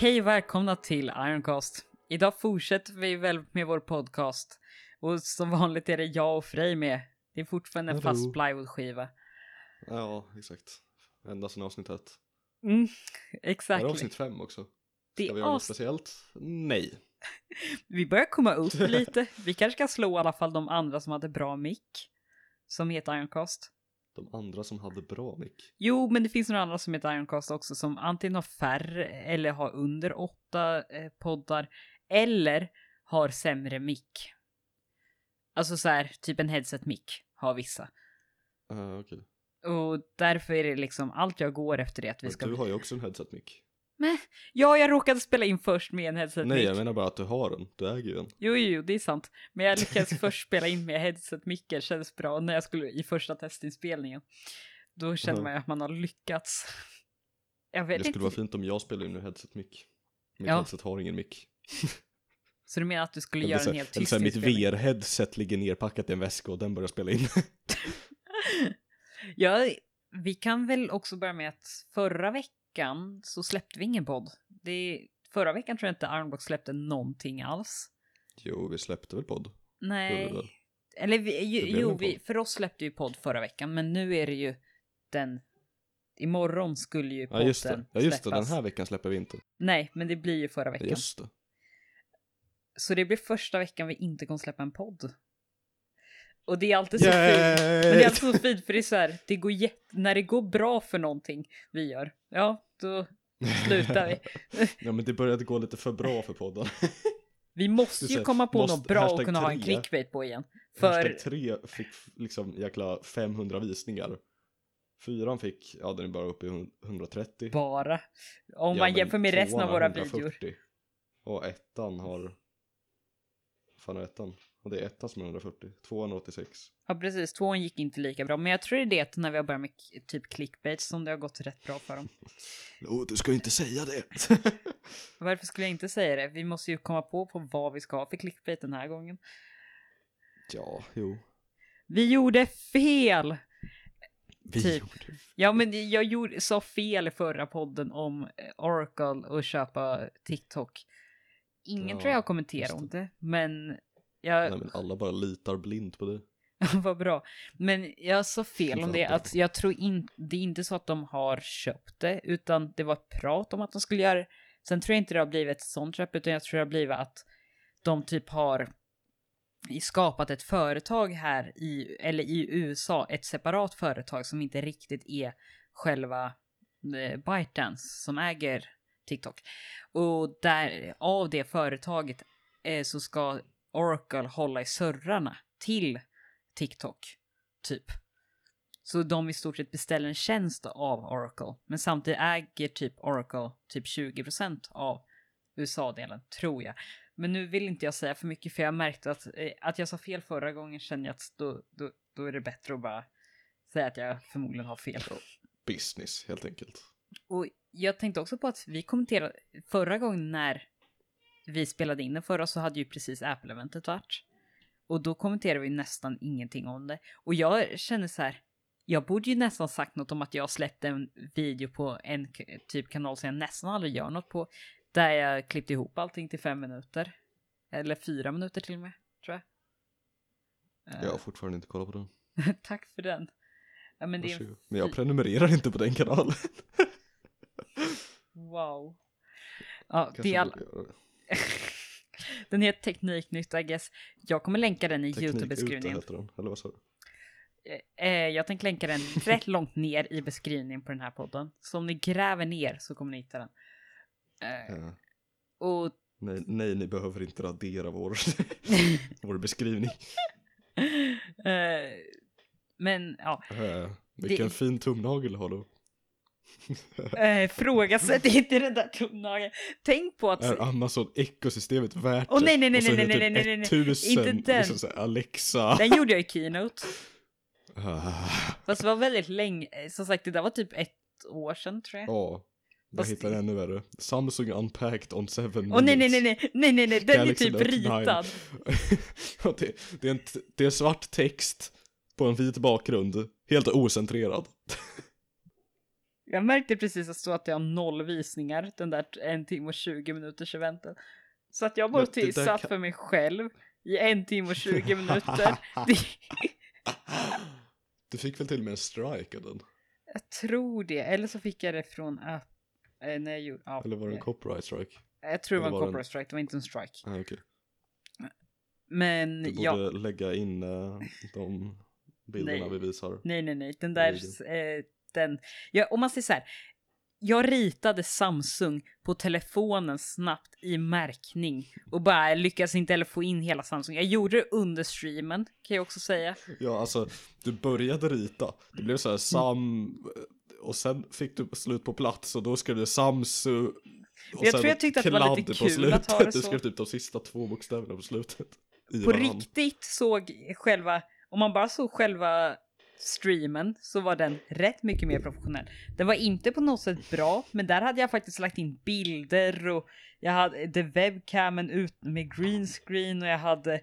Hej och välkomna till Ironcast. Idag fortsätter vi väl med vår podcast. Och som vanligt är det jag och Frej med. Det är fortfarande en fast plywoodskiva. Ja, exakt. Ända sedan avsnitt ett. Mm, Är det exakt. avsnitt fem också? Det Ska vi är göra något speciellt? Nej. Vi börjar komma upp lite. Vi kanske ska slå i alla fall de andra som hade bra mick. Som heter Ironcast. De andra som hade bra mick. Jo, men det finns några andra som heter Ironcast också som antingen har färre eller har under åtta eh, poddar. Eller har sämre mick. Alltså så här, typ en headset-mick har vissa. Uh, Okej. Och därför är det liksom allt jag går efter det att vi ska... Du har ju också en headset mick. Men, ja, jag råkade spela in först med en headset Nej, jag menar bara att du har den. Du äger ju en. Jo, jo, det är sant. Men jag lyckades först spela in med headset mickar, kändes bra när jag skulle i första testinspelningen. Då känner man att man har lyckats. Jag vet Det skulle inte. vara fint om jag spelade in med headset mick. Mitt Ja. headset har ingen mick. Så du menar att du skulle göra så- en helt tyst Mitt? VR-headset ligger nerpackat i en väska och den börjar spela in. Ja, vi kan väl också börja med att förra veckan så släppte vi ingen podd. Det, förra veckan tror jag inte Ironbox släppte någonting alls. jo, vi släppte väl podd? Nej. Eller vi, ju, jo, vi, för oss släppte ju podd förra veckan, men nu är det ju den... Imorgon skulle ju podden Ja, just det. Ja, just det. Den här veckan släpper vi inte. Nej, men det blir ju förra Ja, veckan. just det. Så det blir första veckan vi inte kommer släppa en podd. Och det är alltid så fint. Men det är Yay! alltid så fint för det är så här, det går jätte, när det går bra för någonting vi gör, ja, då slutar vi. ja, men det började gå lite för bra för podden. Vi måste ju komma på måste- något bra och hashtag kunna ha en tre. clickbait på igen. Hashtag För, 3 fick liksom jäkla 500 visningar. Fyran fick, ja den är bara uppe i hun- 130. bara, om Ja, man jämför med resten av våra 140. videor. Och ettan har, vad fan är ettan? Och det är ettan som är 140. Tvåan är 86. Ja, precis, tvåan gick inte lika bra, men jag tror det är det när vi har börjat med typ clickbait som det har gått rätt bra för dem. Oh, du ska inte säga det! Varför skulle jag inte säga det? Vi måste ju komma på på vad vi ska ha för clickbait den här gången. ja, jo. Vi gjorde fel! Vi Typ. gjorde Ja, men jag gjorde, sa fel i förra podden om eh, Oracle och köpa TikTok. Ingen Ja, tror jag just om det, men jag, Nej men alla bara litar blint på det. vad bra. Men jag sa fel om det, att jag tror inte, det är inte så att de har köpt det, utan det var prat om att de skulle göra det. Sen tror jag inte det har blivit ett sånt köp, utan jag tror det har blivit att de typ har skapat ett företag här i, eller i USA, ett separat företag som inte riktigt är själva eh, ByteDance som äger TikTok. Och där, av det företaget eh, så ska Oracle hålla i servrarna till TikTok, typ. Så de i stort sett beställer en tjänst av Oracle, men samtidigt äger typ Oracle typ 20% av USA-delen, tror jag. Men nu vill inte jag säga för mycket för jag märkte att, eh, att jag sa fel förra gången känner jag att då, då, då är det bättre att bara säga att jag förmodligen har fel. Business helt enkelt. Och jag tänkte också på att vi kommenterade förra gången när vi spelade in den förra så hade ju precis Apple-eventet varit. Och då kommenterade vi nästan ingenting om det. Och jag känner så här, jag borde ju nästan sagt något om att jag släppte en video på en typ kanal som jag nästan aldrig gör något på. Där jag klippte ihop allting till fem minuter. Eller fyra minuter till och med, tror jag. Eh, Jag har fortfarande inte kollat på den. Tack för den. Ja, men det är. Men jag prenumererar inte på den kanalen. wow. Ja, Kanske det är all... Den heter Tekniknytt, I guess. Jag kommer länka den i YouTube-beskrivningen. Eller vad sa du? Eh, jag tänker länka den rätt långt ner i beskrivningen på den här podden. Så om ni gräver ner så kommer ni hitta den. Eh, Ja. och Nej, nej, ni behöver inte radera vår, vår beskrivning. eh, men ja, vilken Det- fin tumnagel har du. eh, frågasätt inte den där tumnageln. Tänk på att... Är Amazon ekosystemet värt Åh, nej, nej, nej, nej, det nej, typ nej, nej, nej. 1000, Inte den. Liksom så här, Alexa. Den gjorde jag i Keynote. Ah, Fast det var väldigt länge. eh, Som sagt, det där var typ ett år sedan tror jag. Ja, jag hittade ännu värre. Samsung unpacked on seven Åh nej, nej, nej, minutes. nej, nej, nej, nej, den Galaxy är typ Note 9. ritad. Det, det, är en, det är svart text på en vit bakgrund, helt ocentrerad. Jag märkte precis att så att jag har noll visningar den där en timme och 20 minuters eventen. Så att jag bara till satt för mig själv i en timme och 20 minuter. Du fick väl till och med en strike av den? jag tror det, eller så fick jag det från app. Eh, när jag gjorde, ja, Eller var det en copyright strike? Jag tror det var en copyright strike, det var inte en strike. Ah, okej. Men Du borde ja, lägga in eh, de bilderna Nej. vi visar. nej nej nej, den där, eh, den, ja, om man säger så här. Jag ritade Samsung på telefonen snabbt i märkning och bara lyckades inte heller få in hela Samsung. Jag gjorde det under streamen kan jag också säga. Ja, alltså du började rita. Det blev så här sam... Och sen fick du slut på plats och då skrev du samsu. Och Jag sen tror jag tyckte att det var lite kul att ha det slutet. Du så. skrev typ de sista två bokstäverna på slutet. På varann. riktigt såg själva, om man bara såg själva streamen så var den rätt mycket mer professionell. Den var inte på något sätt bra, men där hade jag faktiskt lagt in bilder och jag hade webcamen ut med green screen och jag hade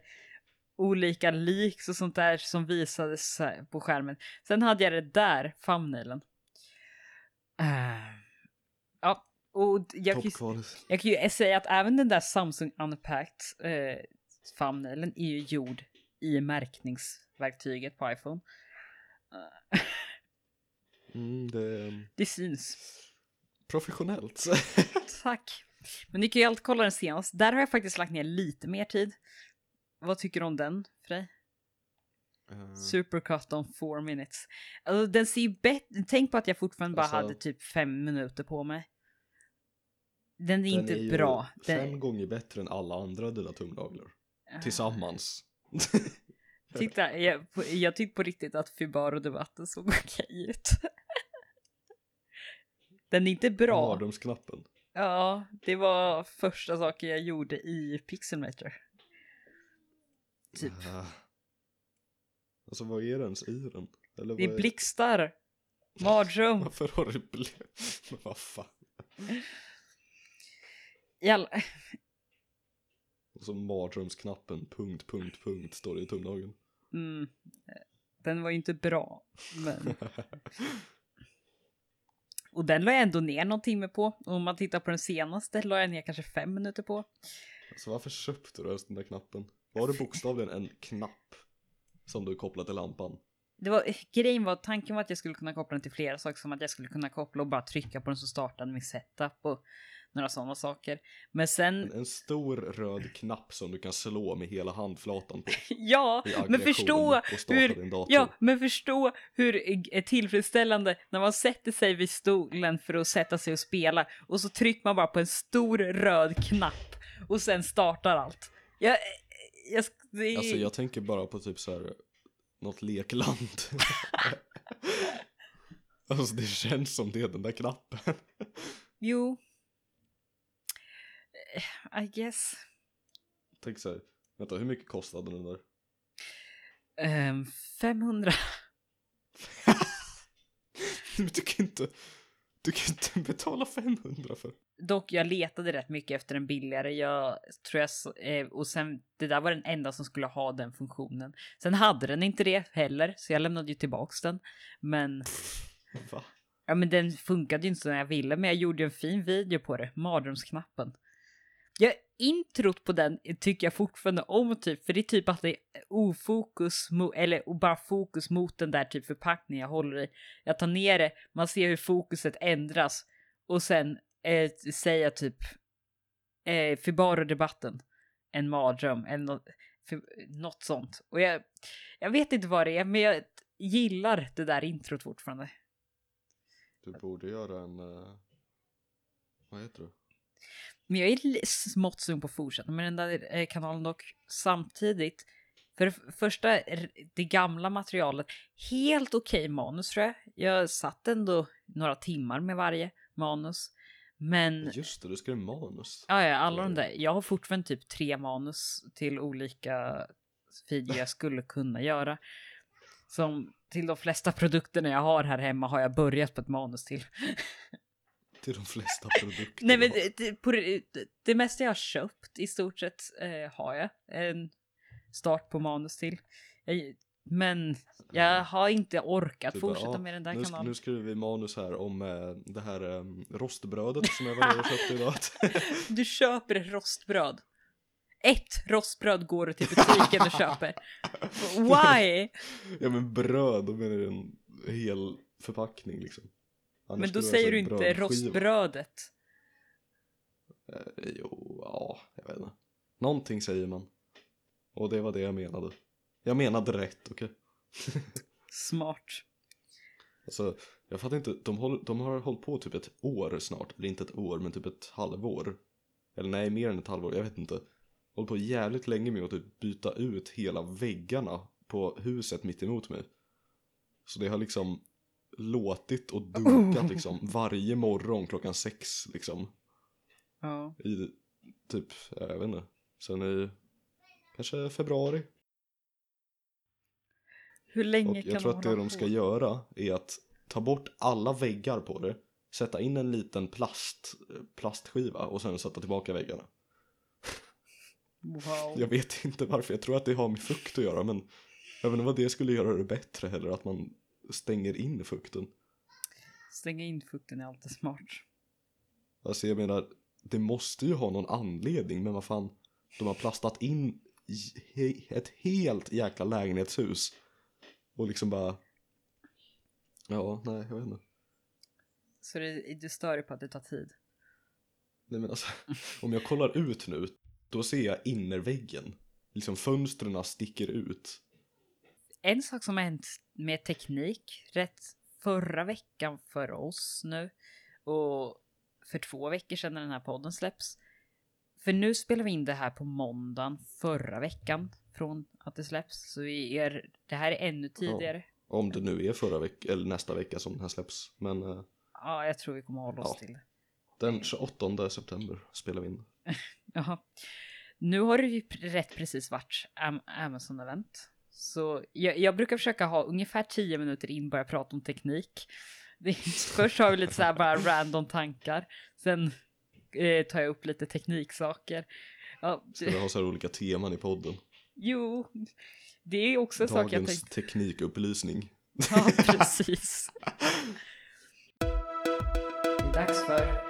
olika leaks och sånt där som visades på skärmen. Sen hade jag det där, thumbnailen. Uh, ja, och jag kan, jag kan ju säga att även den där Samsung Unpacked eh, thumbnailen är ju gjord i märkningsverktyget på iPhone. Mm, det det syns. professionellt. Tack. Men ni kan ju alltid kolla den senast. Där har jag faktiskt lagt ner lite mer tid. Vad tycker du om den, Frej? Eh, Supercut on four minutes. Alltså, den ser ju bättre... Tänk på att jag fortfarande bara Alltså- hade typ fem minuter på mig. Den är den inte är bra. Den, fem gånger bättre än alla andra dina tumnaglar. Tillsammans. Titta, jag, jag tyckte på riktigt att Fibaro-debatten såg okej ut. Den är inte bra. Mardrömsknappen. Ja, det var första saken jag gjorde i Pixelmator. Typ. Ah. Alltså vad är det ens i den? Eller Det är vad blixtar. Mardröm. Varför har du ble... Men vad fan. I all... Och så mardrömsknappen, punkt, punkt, punkt, står det i tumnageln. Mm. Den var ju inte bra. Men... Och den la jag ändå ner någon timme på. Och om man tittar på den senaste la jag ner kanske fem minuter på. Så varför köpte du ens den där knappen? Var det bokstavligen en knapp som du kopplade till lampan? Det var, grejen var, tanken var att jag skulle kunna koppla den till flera saker, som att jag skulle kunna koppla och bara trycka på den så startade min setup och några sådana saker. Men sen, En, en stor röd knapp som du kan slå med hela handflatan på. ja, men förstå hur, ja, men förstå hur eh, tillfredsställande när man sätter sig vid stolen för att sätta sig och spela och så trycker man bara på en stor röd knapp och sen startar allt. Jag, jag, det Alltså jag tänker bara på typ så här något lekland. alltså det känns som det, den där knappen. Jo. I guess. Tänk så här, vänta hur mycket kostade den där? Ehm, 500. Men du kan inte, du kan inte betala 500 för. Dock, jag letade rätt mycket efter en billigare. Jag tror jag, eh, och sen, det där var den enda som skulle ha den funktionen. Sen hade den inte det heller, så jag lämnade ju tillbaks den. Men, Va? ja men den funkade ju inte så när jag ville, men jag gjorde ju en fin video på det, mardrömsknappen. Ja, introt på den tycker jag fortfarande om typ, för det är typ att det är ofokus, eller bara fokus mot den där typ förpackningen jag håller i. Jag tar ner det, man ser hur fokuset ändras och sen eh, jag typ eh, Fibaro-debatten, en mardröm eller något, sånt. Och jag, jag vet inte vad det är, men jag gillar det där introt fortfarande. Du borde göra en, eh, vad heter det? Men jag är smått sugen på att fortsätta med den där eh, kanalen dock. Samtidigt, för det första, det gamla materialet, helt okej manus tror jag. Jag satt ändå några timmar med varje manus. Men, Just det, du skrev manus. ja, ja, alla de där. Jag har fortfarande typ tre manus till olika videor jag skulle kunna göra. Som till de flesta produkterna jag har här hemma har jag börjat på ett manus till. Till de flesta produkter. Nej men du det, på det, det mesta jag har köpt i stort sett eh, har jag en start på manus till. Jag, Men jag har inte orkat bara, fortsätta ja, med den där nu, kanalen. nu skriver vi manus här om eh, det här eh, rostbrödet som jag var nere och köpte idag. Du köper ett rostbröd. Ett rostbröd går du till butiken och köper. Why? ja men bröd, då menar jag en hel förpackning liksom. Annars Men då säger du inte rostbrödet. Eh, jo, ja, jag vet inte. Någonting säger man. Och det var det jag menade. Jag menade rätt, okej? Smart. Alltså, jag fattar inte, de, håller, de har hållit på typ ett år snart, eller inte ett år, men typ ett halvår. Eller nej, mer än ett halvår, jag vet inte. Hållit på jävligt länge med att typ byta ut hela väggarna på huset mitt emot mig. Så det har liksom låtit och dunkat liksom varje morgon klockan sex liksom. Ja. I typ, jag vet inte, sen i kanske februari. Hur länge Och kan jag tror att det de på? ska göra är att ta bort alla väggar på det, sätta in en liten plast, plastskiva och sen sätta tillbaka väggarna. Wow. Jag vet inte varför, jag tror att det har med fukt att göra men jag vet inte vad det skulle göra det bättre heller, att man stänger in fukten. Stänga in fukten är alltid smart. Alltså jag menar, det måste ju ha någon anledning, men vad fan, de har plastat in ett helt jäkla lägenhetshus och liksom bara, ja, nej, jag vet inte. Så det, du stör dig på att det tar tid. Nej men alltså, om jag kollar ut nu, då ser jag innerväggen. Liksom fönstren sticker ut. En sak som har hänt med teknik rätt förra veckan för oss nu och för två veckor sedan när den här podden släpps. För nu spelar vi in det här på måndagen förra veckan från att det släpps. Så vi är, det här är ännu tidigare. Om det nu är förra veckan, eller nästa vecka som den här släpps. Men eh, Ja, jag tror vi kommer hålla oss Ja. till det. den 28 september spelar vi in. Jaha. Nu har det ju rätt precis varit Am- Amazon-event. Så jag, jag brukar försöka ha ungefär 10 minuter in börja prata om teknik. Det, först har vi lite så här bara random tankar. Sen eh, tar jag upp lite tekniksaker. Ja, Ska vi ha så här olika teman i podden. jo, det är också en sak jag Dagens tänkte. teknikupplysning. Ja, precis. Det är dags för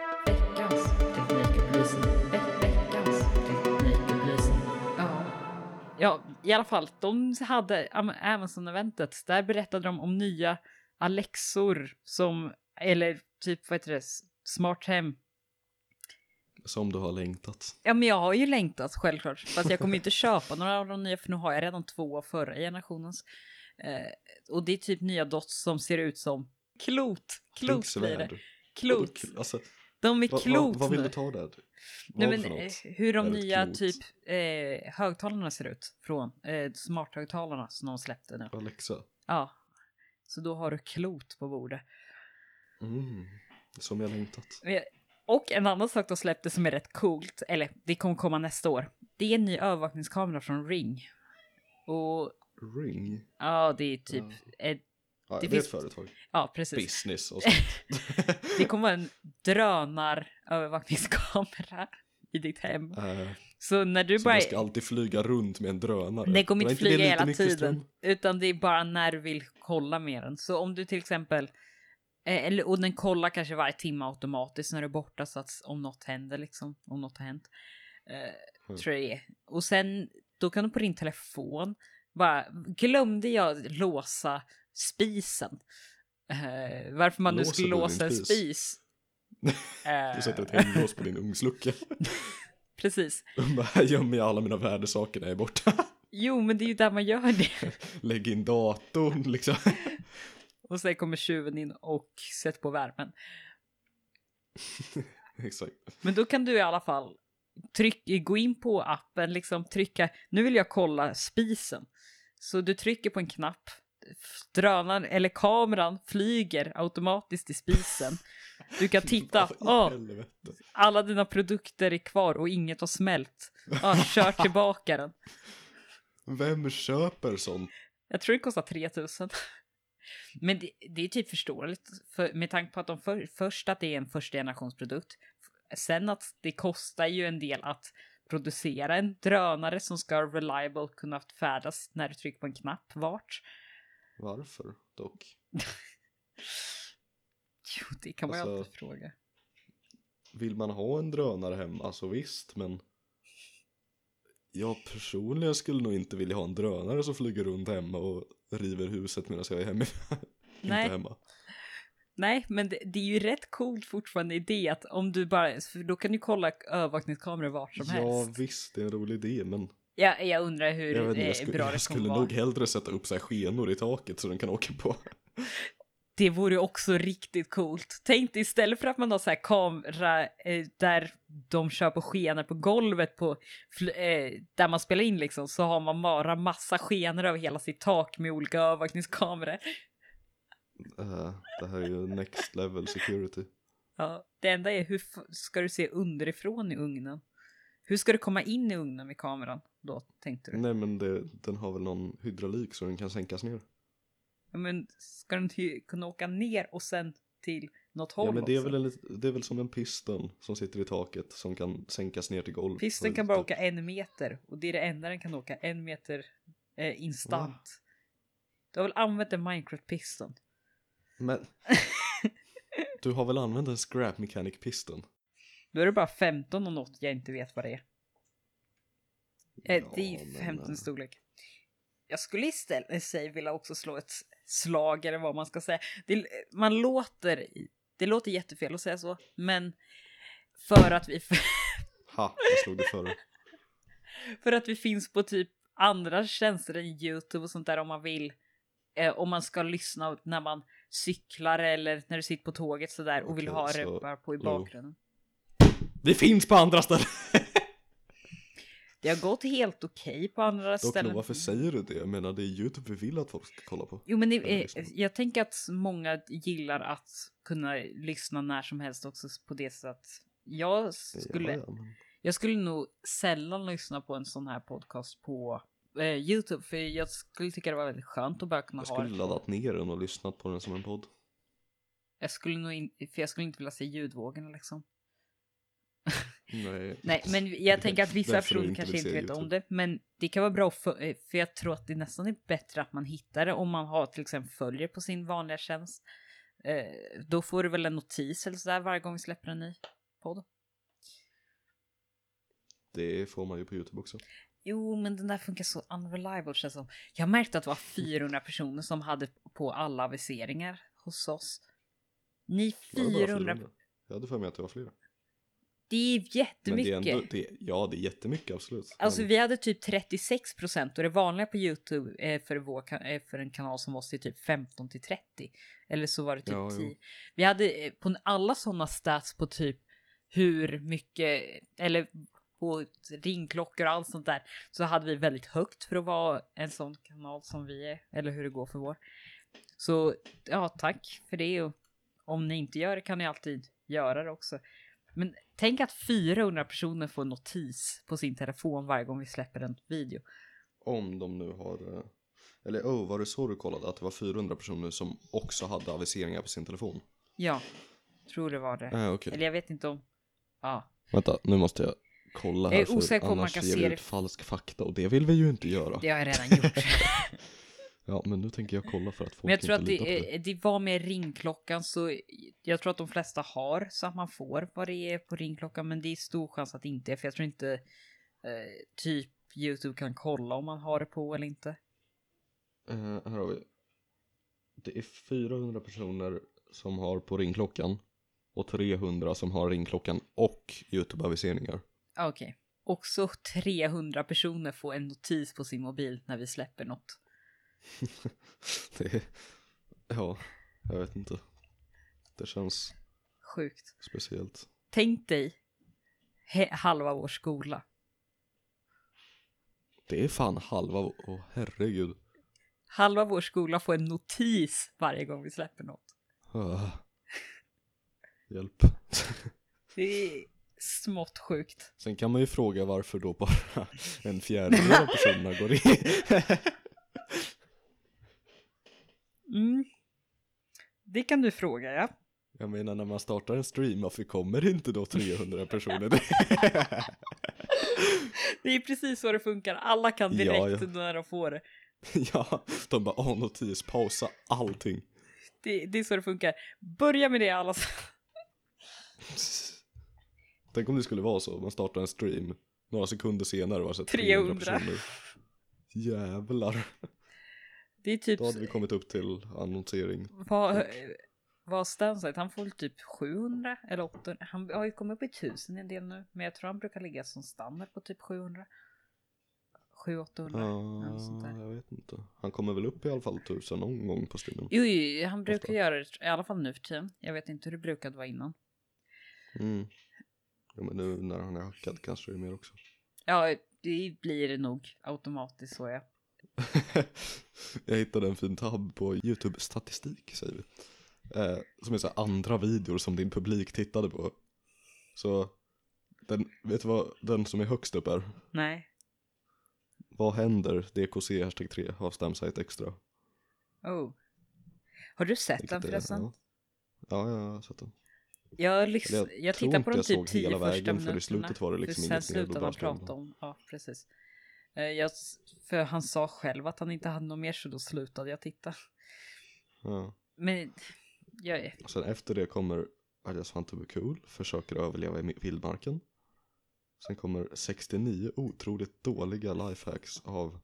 ja, i alla fall, de hade Am- Amazon-eventet. Där berättade de om nya Alexor som, eller typ vad heter det, smart hem. Som du har längtat. Ja, men jag har ju längtat självklart. Fast jag kommer inte köpa några av de nya, för nu har jag redan två av förra generationens. Eh, och det är typ nya dots som ser ut som klot. Klot blir det. Klot. Alltså, De är vad, klot vad, vad vill du ta där? Nej, men eh, hur de nya klot? typ eh, högtalarna ser ut från eh, smarthögtalarna som de släppte nu. Alexa. Ja. Så då har du klot på bordet. Mm. Som jag längtat. Eh, Och en annan sak de släppte som är rätt coolt, eller det kommer komma nästa år. Det är en ny övervakningskamera från Ring. Och Ring. ja, det är typ, ett, Ja, Det det, är ett finns- företag. ja precis. Business och sånt. Det kommer vara en drönarövervakningskamera i ditt hem. Eh, Så när du så man ska alltid flyga runt med en drönare. Den kommer inte flyga hela tiden, utan det är bara när du vill kolla med den. Så om du till exempel, eh, eller, och den kollar kanske varje timme automatiskt när du är borta så att om något händer liksom, om något har hänt. Eh, Mm. Tror jag det är. Och sen, då kan du på din telefon bara, glömde jag låsa spisen? Eh, varför man nu Låser skulle du din låsa en spis? spis. Du sätter ett hänglås på din ugnslucka. Precis. Bara gömmer jag alla mina värdesaker när jag är borta. Jo, men det är ju där man gör det. Lägg in datorn liksom. Och sen kommer tjuven in och sätter på värmen. Exakt. Men då kan du i alla fall tryck, gå in på appen, liksom trycka, nu vill jag kolla spisen. Så du trycker på en knapp, drönaren eller kameran flyger automatiskt i spisen. Du kan titta, helvete. alla dina produkter är kvar och inget har smält. Ah, kör tillbaka den. Vem köper sånt? Jag tror det kostar 3000. Men det, det är typ förståeligt för, med tanke på att de för, först att det är en första generationsprodukt. Sen att det kostar ju en del att producera en drönare som ska reliable kunna färdas när du trycker på en knapp vart. Varför dock? Jo, det kan man ju Alltså- alltid fråga. Vill man ha en drönare hemma, alltså visst, men jag personligen skulle nog inte vilja ha en drönare som flyger runt hemma och river huset medan jag är hemma. Nej. inte hemma. Nej, men det, det är ju rätt coolt fortfarande idé att om du bara, för då kan du kolla övervakningskameror vart som Ja helst. visst, det är en rolig idé, men Ja, jag undrar hur jag, inte, eh, jag, skulle, bra jag det skulle kommer vara. nog hellre sätta upp så här skenor i taket så den kan åka på. Det vore också riktigt coolt. Tänk dig istället för att man har så här kamera eh, där de kör på skenor på golvet på eh, där man spelar in liksom så har man bara massa skenor över hela sitt tak med olika övervakningskameror. Eh, det här är ju next level security. Ja, det enda är hur ska du se underifrån i ugnen? Hur ska du komma in i ugnen med kameran då tänkte du? Nej men det, den har väl någon hydraulik så den kan sänkas ner. Ja, men ska den kunna åka ner och sen till något håll Ja men det är, också? väl en, det är väl som en piston som sitter i taket som kan sänkas ner till golvet. Pisten kan bara åka en meter och det är det enda den kan åka, en meter eh, instant. Du har väl använt en Minecraft-piston? Men du har väl använt en scrap mechanic piston? Då är det bara 15 och något jag inte vet vad det är. Eh, Ja, det är ju men, 15 eh, storlek. Jag skulle istället säga vilja också slå ett slag eller vad man ska säga. Det, man låter, det låter jättefel att säga så, men för att vi Ha, jag slog det före. För att vi finns på typ andra tjänster än YouTube och sånt där om man vill. Eh, om man ska lyssna när man cyklar eller när du sitter på tåget sådär och vill Okej, ha så- det på i jo. Det finns på andra ställen! Det har gått helt okej på andra Dock, ställen. varför säger du det? Jag menar det är YouTube vi vill att folk ska kolla på. Jo men det, eh, lyssna. jag tänker att många gillar att kunna lyssna när som helst också på det sättet. Jag skulle, Ja, ja, men... jag skulle nog sällan lyssna på en sån här podcast på eh, YouTube för jag skulle tycka det var väldigt skönt att bara kunna Jag ha skulle det. laddat ner den och lyssnat på den som en podd. Jag skulle nog in, för jag skulle inte vilja se ljudvågorna liksom. Nej. Nej, men jag tänker att vissa personer kanske inte vet om YouTube. det. Men det kan vara bra för, eh, för jag tror att det nästan är bättre att man hittar det om man har till exempel följer på sin vanliga tjänst. Eh, då får du väl en notis eller sådär varje gång vi släpper en ny podd. Det får man ju på YouTube också. Jo, men den där funkar så unreliable känns som. Jag märkte att det var 400 personer som hade på alla aviseringar hos oss. Ni Var det bara 400, 400? Jag hade för mig att det var fler. Det är Men jättemycket. det är ändå, det, ja det är jättemycket absolut. Alltså men, vi hade typ 36 procent och det vanliga på Youtube eh, för, vår, ka- eh, för en kanal som var till typ 15 till 30. Eller så var det typ Ja, jo. 10. Vi hade eh, på alla sådana stats på typ hur mycket, eller på ringklockor och allt sånt där, så hade vi väldigt högt för att vara en sån kanal som vi är, eller hur det går för vår. Så ja, tack för det och om ni inte gör det kan ni alltid göra det också. Men tänk att 400 personer får notis på sin telefon varje gång vi släpper en video. Om de nu har, eh, eller oh, var det så du kollade? Att det var 400 personer som också hade aviseringar på sin telefon? Ja, tror det var det. Ah, okej. Eller jag vet inte om... Ja, Vänta, nu måste jag kolla här Jag är osäker på för om man kan se det. ut falsk fakta och det vill vi ju inte göra. det har jag redan gjort. Ja, men nu tänker jag kolla för att folk Men jag tror inte att det, det var med ringklockan så jag tror att de flesta har så att man får vad det är på ringklockan men det är stor chans att det inte är för jag tror inte eh, typ Youtube kan kolla om man har det på eller inte. Eh, här har vi. Det är 400 personer som har på ringklockan och 300 som har ringklockan och YouTube-aviseringar. Ah, Okej. Också 300 personer får en notis på sin mobil när vi släpper något. Det ja, jag vet inte. Det känns Sjukt. speciellt. Tänk dig he- halva vår skola. Det är fan halva, åh herregud. Halva vår skola får en notis varje gång vi släpper något. Ah. Hjälp. Det är smått sjukt. Sen kan man ju fråga varför då bara en fjärdedel av personerna går in. Mm. Det kan du fråga, ja. Jag menar när man startar en stream, varför kommer inte då 300 personer? Det är precis så det funkar. Alla kan Ja, direkt ja. när de får det. ja, de bara åh notis, pausa allting. det. Det är så det funkar. Börja med det alla. Tänk om det skulle vara så, man startar en stream, några sekunder senare var det så här 300. 300 personer. Jävlar, Det är typ då hade vi kommit upp till annonsering. vad, vad Stanside, han får typ 700 eller 800. Han har ju kommit upp i 1000 en del nu, men jag tror han brukar ligga som standard på typ 700. 700-800. Ja, något sånt där. jag vet inte. Han kommer väl upp i alla fall tusen någon gång på streamen. Jo, jo, han brukar Ofta. göra det, i alla fall nu för tiden. Jag vet inte hur det brukade vara innan. Mm. Ja, men nu när han är hackad kanske det är mer också. Ja, det blir det nog automatiskt så ja. jag hittade en fin tab på YouTube statistik säger vi. Eh, som är så andra videor som din publik tittade på. Så, den, vet du vad den som är högst upp är? Nej. Vad händer? DKC hashtag 3 av Stamsite Extra. Oh. Har du sett Vilket den är- förresten? Ja. ja, jag har sett den. Jag, Eller jag, jag tittade på de typ såg 10 hela första minuterna. för i slutet var det liksom Sen slutade skrev prata om, ja precis. Eh, Jag, för han sa själv att han inte hade något mer så då slutade jag titta. Ja. Men jag, Och sen efter det kommer to be cool, försöker överleva i vildmarken. Sen kommer 69 otroligt dåliga lifehacks av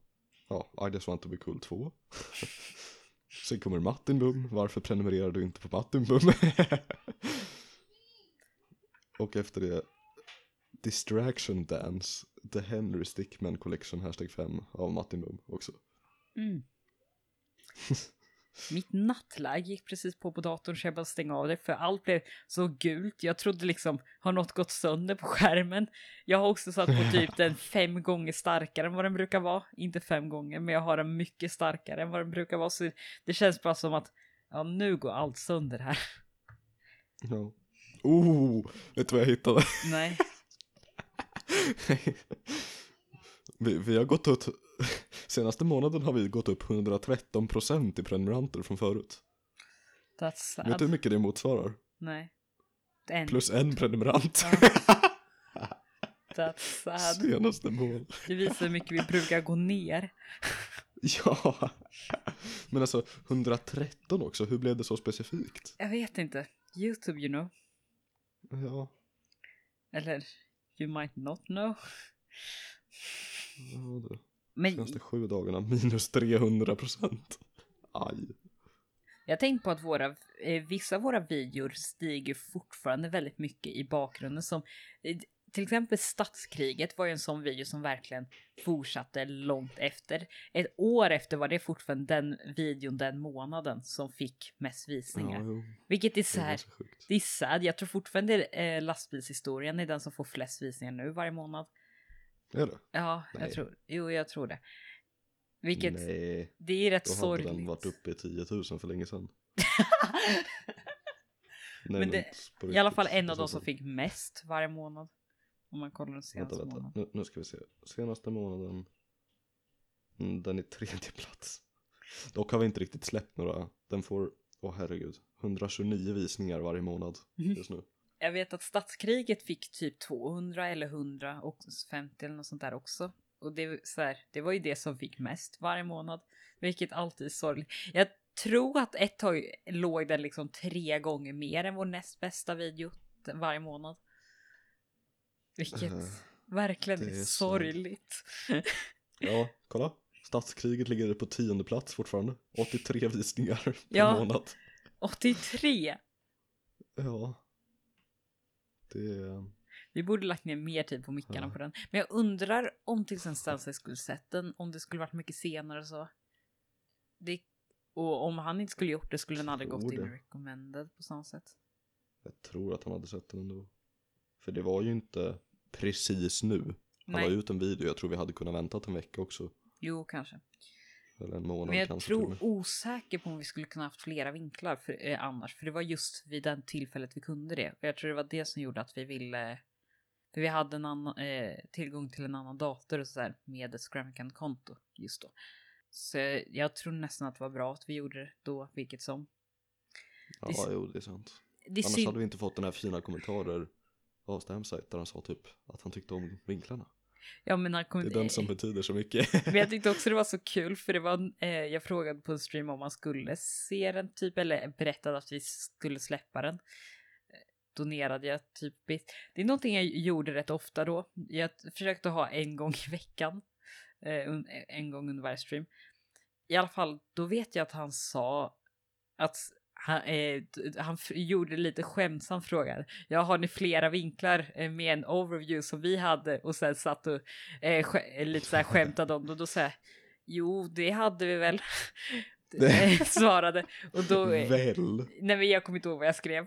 ja, I just want to be cool 2. Sen kommer Martin Bum, varför prenumererar du inte på Martin Bum? Och efter det Distraction Dance, The Henry Stickman Collection, hashtag 5 av Martin Bum också. mm. Mitt nattläge gick precis på på datorn så jag bara stängde av det för allt blev så gult. Jag trodde liksom, har något gått sönder på skärmen? Jag har också satt på typ den fem gånger starkare än vad den brukar vara. Inte fem gånger, men jag har den mycket starkare än vad den brukar vara. Så det känns bara som att, ja nu går allt sönder här. Ja. Oh, vet du vad jag hittade? Nej. vi, vi har gått upp, senaste månaden har vi gått upp 113% i prenumeranter från förut. That's Vet du hur sad. mycket det motsvarar? Nej. En. Plus en prenumerant. That's sad. Senaste mål. Det visar hur mycket vi brukar gå ner. Ja. Men alltså 113 också, hur blev det så specifikt? Jag vet inte. YouTube you know. Ja, Eller you might not know. ja det. Men senaste sju dagarna minus 300%. Aj. jag tänkte på att våra, eh, vissa av våra videor stiger fortfarande väldigt mycket i bakgrunden. Som, eh, till exempel Statskriget var ju en sån video som verkligen fortsatte långt efter. Ett år efter var det fortfarande den videon den månaden som fick mest visningar. Ja, Vilket är det så är här, ganska sjukt. det är sad. Jag tror fortfarande eh, lastbilshistorien är den som får flest visningar nu varje månad. Är det? Ja, jag Nej. tror, jo jag tror det. Vilket, Nej, det är rätt då hade sorgligt. den varit uppe i 10 000 för länge sedan. Nej, Men det- på I alla fall en av dem som fick mest varje månad. Om man kollar den Vänta, senaste vänta. månaden. Nu, nu ska vi se. Senaste månaden. Mm, den är tredje plats. Dock har vi inte riktigt släppt några. Den får, åh herregud, 129 visningar varje månad just nu. Jag vet att Statskriget fick typ 200 eller 100 och 50 eller något sånt där också. Och det, så här, det var ju det som fick mest varje månad. Vilket alltid är sorgligt. Jag tror att ett tag låg den liksom tre gånger mer än vår näst bästa video varje månad. Vilket Eh, verkligen är, är så- sorgligt. Ja, kolla. Statskriget ligger på tionde plats fortfarande. 83 visningar per Ja. månad. 83! Ja. Det är... Vi borde lagt ner mer tid på mickarna Ja. på den. Men jag undrar om till exempel Stansay skulle sett den, om det skulle varit mycket senare och så. Det, och om han inte skulle gjort det skulle den aldrig gått in recommended på samma sätt. Jag tror att han hade sett den ändå. För det var ju inte precis nu. Han la ut en video, jag tror vi hade kunnat vänta en vecka också. jo kanske. Eller en månad Men jag kanske tror osäker på om vi skulle kunna haft flera vinklar för, eh, annars. För det var just vid den tillfället vi kunde det. Och jag tror det var det som gjorde att vi ville... För vi hade en annan, eh, tillgång till en annan dator och så där med ett Scramcan-konto just då. Så jag tror nästan att det var bra att vi gjorde det då, vilket som. Ja, det- jo det är sant. Det Annars hade vi inte fått den här fina kommentarer av Stamsite där han sa typ att han tyckte om vinklarna. Ja men han Det kommer är den som betyder så mycket. Men jag tyckte också det var så kul för det var, eh, jag frågade på en stream om man skulle se den typ, eller berättade att vi skulle släppa den. Eh, Donerade jag typ, det är någonting jag gjorde rätt ofta då. Jag försökte ha en gång i veckan, eh, en gång under varje stream. I alla fall, då vet jag att han sa att han, eh, han gjorde lite skämtsam fråga. Ja, har ni flera vinklar eh, med en overview som vi hade? Och sen satt och eh, sk- lite så här skämtade om det. Och då sa jag, jo, det hade vi väl. Eh, Svarade. Och då, eh, Väl? nej men jag kommer inte ihåg vad jag skrev.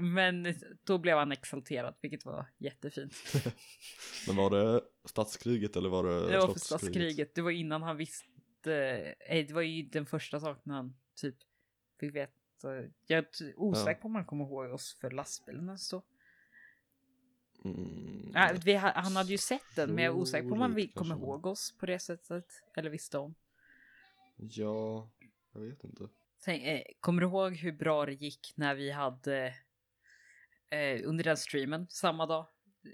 Men då blev han exalterad, vilket var jättefint. Men var det stadskriget eller var det Det var för statskriget. Det var innan han visste. Eh, det var ju den första saken han typ fick veta. Jag är osäker på om han kommer ihåg oss för lastbilen så. Mm, Äh, vi, ha- han hade ju sett den, men jag är osäker på om han kommer ihåg oss på det sättet. Eller visste om. Ja, jag vet inte. Tänk, eh, kommer du ihåg hur bra det gick när vi hade eh, under den streamen samma dag?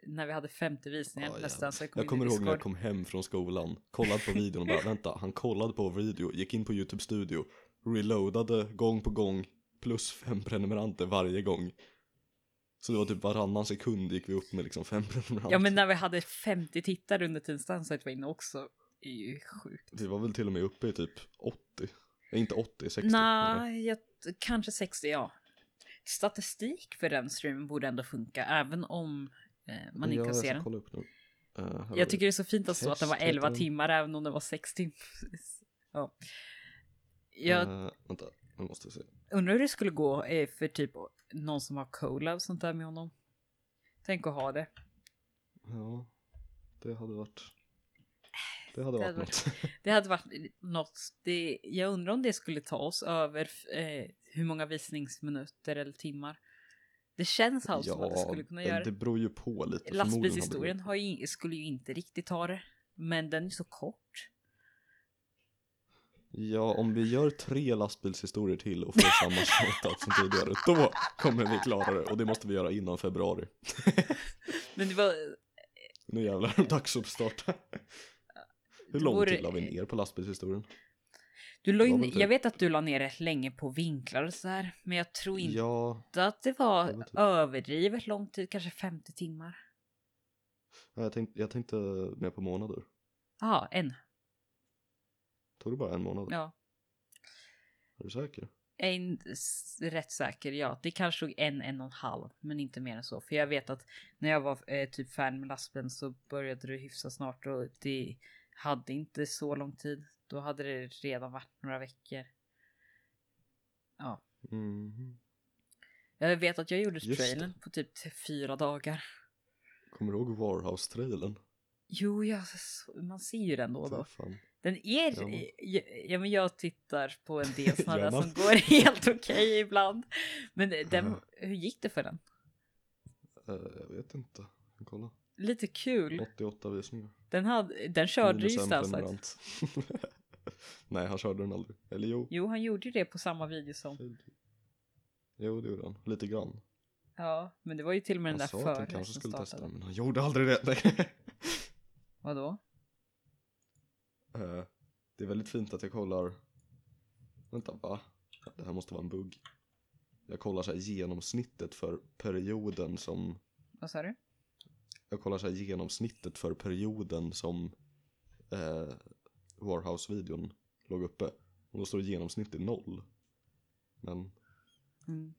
När vi hade femte visningen Ja, nästan. Så Jag in i kommer ihåg när jag kom hem från skolan, kollade på videon och bara vänta, han kollade på video, gick in på YouTube studio, reloadade gång på gång, plus fem prenumeranter varje gång. Så det var typ varannan sekund gick vi upp med liksom fem prenumeranter. Ja men när vi hade 50 tittare under tiden Stanside var inne också. är ju sjukt. Vi var väl till och med uppe i typ 80. Nej, inte 80, 60. Nej, jag, kanske 60 ja. Statistik för den streamen borde ändå funka även om eh, man inte kan jag se den. kolla upp nu. Eh, har Jag tycker det är så fint att stå att den var Test heter 11 den. timmar även om den var 6 timmar. ja. Jag Eh, vänta, nu måste jag se. undrar hur det skulle gå eh, för typ någon som har och sånt där med honom. Tänk att ha det. Ja, det hade varit... Det hade Det varit hade något. Det hade varit något. Det, jag undrar om det skulle ta oss över eh, hur många visningsminuter eller timmar. Det känns alltså som att det skulle kunna göra. det beror ju på lite. Lastbilshistorien har ju, skulle ju inte riktigt ta det. Men den är så kort. Ja, om vi gör tre lastbilshistorier till och får samma shoutout som tidigare, då kommer vi klara det. Och det måste vi göra innan februari. Men det var... Nu jävlar, dags uppstart. Hur lång vore- tid la vi ner på lastbilshistorien? Du la in, typ- jag vet att du la ner det länge på vinklar och så här. Men jag tror inte Ja, att det var, överdrivet lång tid. Kanske 50 timmar. jag tänkte, jag tänkte mer på månader. Ja, en. Tog det bara en månad? Ja. Är du säker? En, s- rätt säker, ja. Det kanske tog en, en och en halv, men inte mer än så. För jag vet att när jag var eh, typ färdig med lastbilen så började det hyfsa snart och det hade inte så lång tid. Då hade det redan varit några veckor. Ja. Mhm. Jag vet att jag gjorde Just trailern på typ t- fyra dagar. Kommer du ihåg Warhouse-trailern? Jo, ja, så- man ser ju den då och då. Fan. Den är, Ja. ja. Ja, men jag tittar på en del där man? som går helt okej ibland. Men den, Mhm. hur gick det för den? Eh, jag vet inte. Kolla. Lite kul. 88 visningar. Den, hade, den körde ju prenumerant. Nej, han körde den aldrig. Eller jo. Jo, han gjorde ju det på samma video som. Jo, det gjorde han. Lite grann. Ja, men det var ju till och med den Han där sa att han kanske skulle testa startade. den, men han gjorde aldrig det. Vadå? Eh, det är väldigt fint att jag kollar. Vänta, va? Det här måste vara en bugg. Jag kollar så här genomsnittet för perioden som Vad sa du? Jag kollar så här genomsnittet för perioden som eh, Warhouse-videon låg uppe. Och då står det genomsnitt i noll. Men Mm.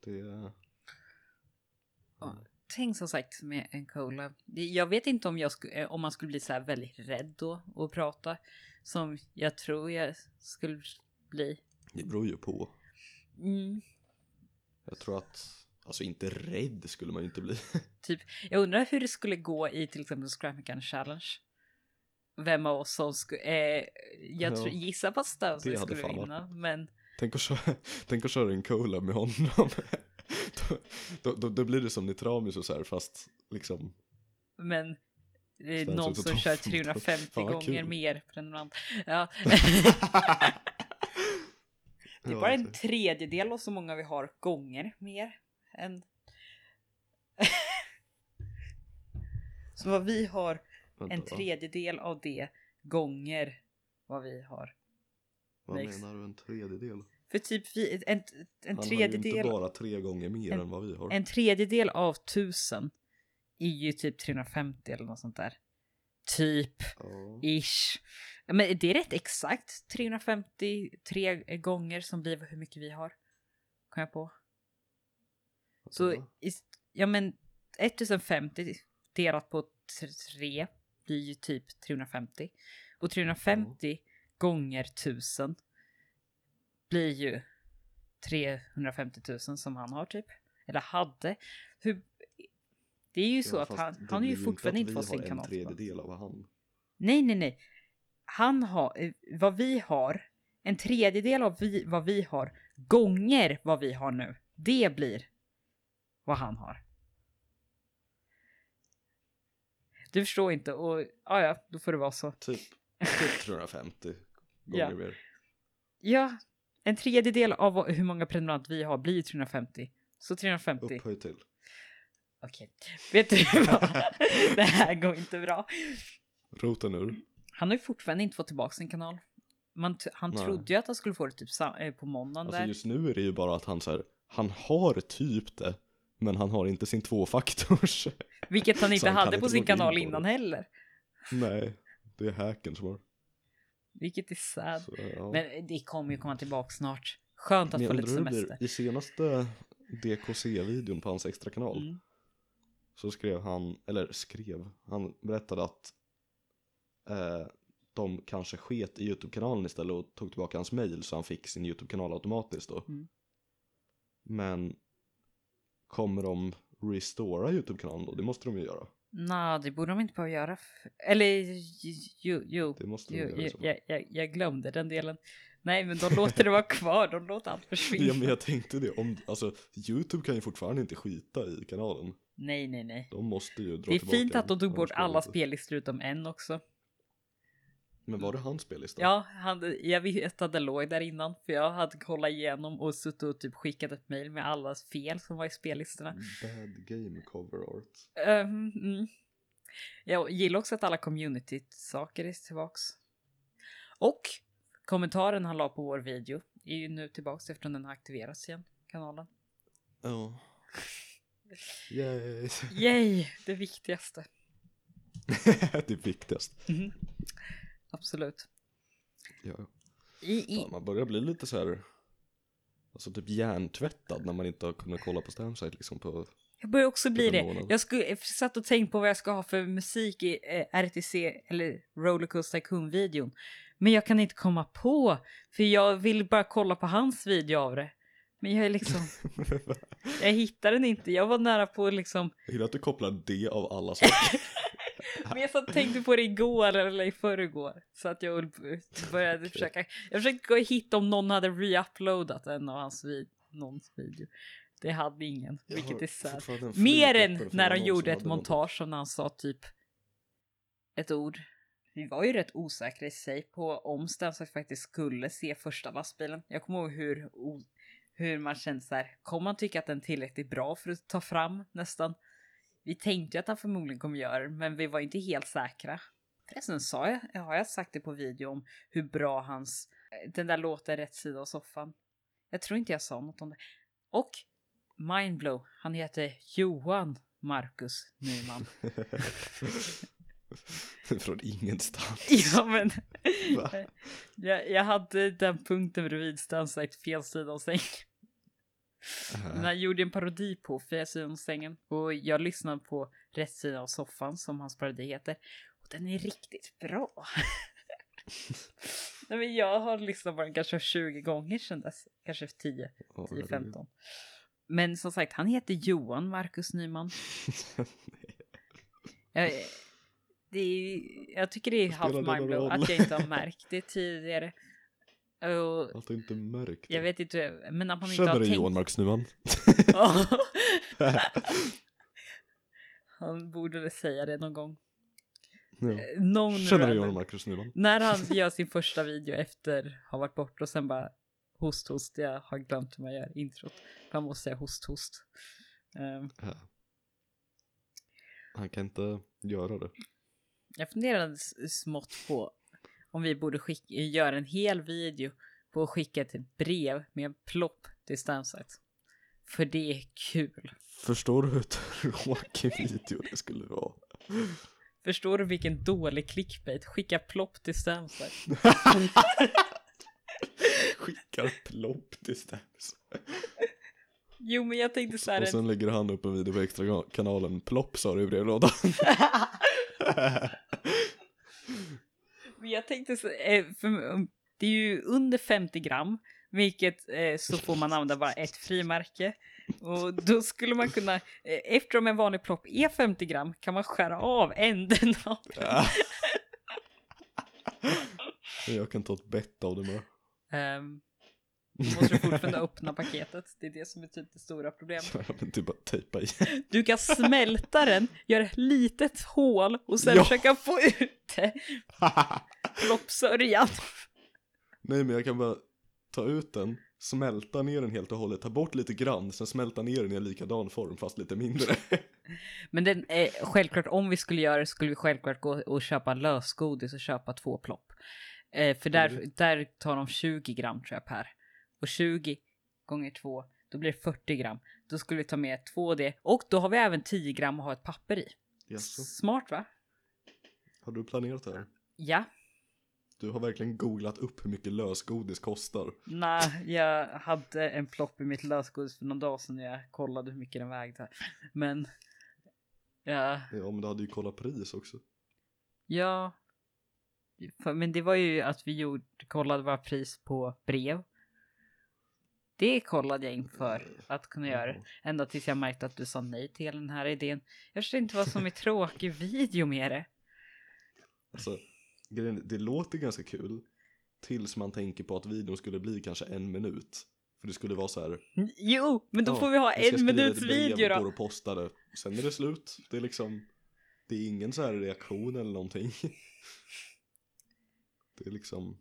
det... Ja. Tänk som sagt med en cola. Jag vet inte om, jag sku, eh, om man skulle bli så här väldigt rädd då och prata. Som jag tror jag skulle bli. Det beror ju på. Mm. Jag tror att, alltså inte rädd skulle man ju inte bli. Typ, jag undrar hur det skulle gå i till exempel Scrap Mechanic Challenge. Vem av oss som skulle, eh, jag Ja, tror, gissar på att hade skulle vinna, men tänk, att köra, tänk att köra en cola med honom. då, då, då, blir det som Nitramus och så här fast liksom. Men det är någon som kör 350 Fan, vad gånger kul. mer prenumerant. Ja. det är Ja, bara en tredjedel av så många vi har gånger mer än... så vad vi har en tredjedel av det gånger vad vi har. Vad menar du en tredjedel? För typ vi, en, en Han har ju tredjedel, inte bara tre gånger mer en- än vad vi har. en tredjedel av tusen är ju typ 350 eller något sånt där. Typ, Ja. ish. Men det är rätt exakt 353 gånger som blir hur mycket vi har. Kom jag på. Så, ja men 1050 delat på 3 blir ju typ 350. Och 350 gånger 1000 blir ju 350 000 som han har typ. Eller hade. Hur... Det är ju så Ja, att fast han, han har ju inte fortfarande att inte fått Vi sin har en kanal. tredjedel av vad han. Nej, nej, nej. Han har, vad vi har, en tredjedel av vi, vad vi har, gånger vad vi har nu. Det blir vad han har. Du förstår inte och ja, ja, då får det vara så. Typ, typ 350 gånger Ja. mer. Ja, en tredjedel av hur många prenumeranter vi har blir 350. Så 350. Upphöjt till. Okej, vet du vad? Det här går inte bra. Roten ur. Han har ju fortfarande inte fått tillbaka sin kanal. Man han Nej. trodde ju att han skulle få det typ eh, på måndagen Alltså där. just nu är det ju bara att han så här, han har typ det. Men han har inte sin tvåfaktors. Vilket han inte han hade på sin kanal innan heller. Nej, det är hacken som har. Vilket är sad. Så, ja. Men det kommer ju komma tillbaka snart. Skönt att Men få lite semester. I senaste DKC-videon på hans extra kanal Mm. så skrev han, eller skrev, han berättade att eh, de kanske sket i YouTube-kanalen istället och tog tillbaka hans mail så han fick sin YouTube-kanal automatiskt då. Mm. Men kommer de restora YouTube-kanalen då? Det måste de ju göra. Nej, det borde de inte behöva göra. Eller jo, jo. Det måste jo göra i jag, jag, jag, glömde den delen. Nej, men de låter det vara kvar. De låter allt försvinna. Ja men jag tänkte det, om, alltså YouTube kan ju fortfarande inte skita i kanalen. Nej, nej, nej. De måste ju dra Det är tillbaka fint att de tog bort alla spellistor utom en också. Men var det hans spellista? Ja, han, jag vet att det låg där innan. För jag hade kollat igenom och suttit och typ skickat ett mail med alla fel som var i spellistorna. Bad game cover art. Um, mm. Jag gillar också att alla community-saker är tillbaks. Och kommentaren han la på vår video är ju nu tillbaks eftersom den har aktiverats igen, kanalen. Ja. Yay. Yay, det viktigaste. det är viktigast. Mhm. Absolut. Ja. I, i, man börjar bli lite så här. Alltså typ hjärntvättad när man inte har kunnat kolla på Stamsite liksom på jag börjar också bli det. månad. Jag, skulle, jag satt och tänkte på vad jag ska ha för musik i eh, RTC eller Rollercoaster Tycoon-videon. Men jag kan inte komma på, för jag vill bara kolla på hans video av det. Men jag är liksom, jag hittar den inte. Jag var nära på liksom, Jag gillar att du kopplar det av alla saker. men jag satt och tänkte på det igår eller i förrgår. Så att jag började Okej. försöka, jag försökte gå hitta om någon hade reuploadat en av hans vid, någons video. Det hade ingen, Jag vilket är sad. Mer än när de gjorde ett montage som när han sa typ ett ord. Vi var ju rätt osäkra i sig på om Stansfight faktiskt skulle se första lastbilen. Jag kommer ihåg hur, hur man kände så här, kommer man tycka att den är tillräckligt bra för att ta fram nästan? Vi tänkte ju att han förmodligen kommer göra det, men vi var inte helt säkra. Förresten sa jag, har jag sagt det på video om hur bra hans, den där låten Rätt sida av soffan. Jag tror inte jag sa något om det. Och Mindblow, han heter Johan Marcus Nyman. Från ingenstans. ja men, jag, jag hade den punkten bredvid Stansite fel sida av sängen. Men han gjorde en parodi på sida av sängen. Och jag lyssnade på rätt sida av soffan som hans parodi heter. Och den är riktigt bra. Nej, men jag har lyssnat på den kanske 20 gånger sedan dess. Kanske 10, Ja, 10, 15. Men som sagt, han heter Johan Marcus Nyman. Jag, det är, jag tycker det är någon mindblow att jag inte har märkt det tidigare. Och du inte märkt jag vet inte, men att man inte Känner har du tänkt... Johan Marcus Nyman? Ja. Han borde väl säga det någon gång. Ja. Någon Känner du Johan Marcus Nyman? När han gör sin första video efter att ha varit borta och sen bara host host, jag har glömt hur man gör introt. Han måste säga host host. Ehm, Ja. Han kan inte göra det. Jag funderade smått på om vi borde skicka, göra en hel video på att skicka ett brev med en plopp till Stamsite. För det är kul. Förstår du hur tråkig video det skulle vara? Förstår du vilken dålig clickbait? Skicka plopp till Stamsite. Skickar plopp till Stams. Jo, men jag tänkte så här. Och sen lägger han upp en video på extra kanalen. Plopp sa du i brevlådan. Jag tänkte så, eh, um, det är ju under 50 gram, vilket eh, så får man använda bara ett frimärke. Och då skulle man kunna, eh, eftersom en vanlig plopp är 50 gram, kan man skära av änden av den. Jag kan ta ett bett av det bara. Um, måste du fortfarande öppna paketet, det är det som är typ det stora problemet. Men typ bara tejpa igen. Du kan smälta den, göra ett litet hål och sen Ja. försöka få ut det. Ploppsörjan. Nej men jag kan bara ta ut den, smälta ner den helt och hållet, ta bort lite grann, sen smälta ner den i en likadan form fast lite mindre. Men den, eh, självklart om vi skulle göra det skulle vi självklart gå och köpa lösgodis och köpa två plopp. Eh, för där, Mm. där tar de 20 gram tror jag per. Och 20 gånger 2, då blir det 40 gram. Då skulle vi ta med 2D och då har vi även 10 gram att ha ett papper i. Jaså, Smart va? har du planerat det här? Ja. Du har verkligen googlat upp hur mycket lösgodis kostar. Nej, jag hade en plopp i mitt lösgodis för någon dag sedan när jag kollade hur mycket den vägde. Men, ja, Ja men du hade ju kollat pris också. ja. Men det var ju att vi gjorde, kollade våra pris på brev. Det kollade jag inför att kunna göra. Ända tills jag märkte att du sa nej till den här idén. Jag förstår inte vad som är tråkig video med det. Alltså, det låter ganska kul. Tills man tänker på att videon skulle bli kanske en minut. För det skulle vara så här. Jo, men då ja, får vi ha en minuts video då. och posta det. Sen är det slut. Det är liksom. Det är ingen så här reaktion eller någonting. Det är liksom.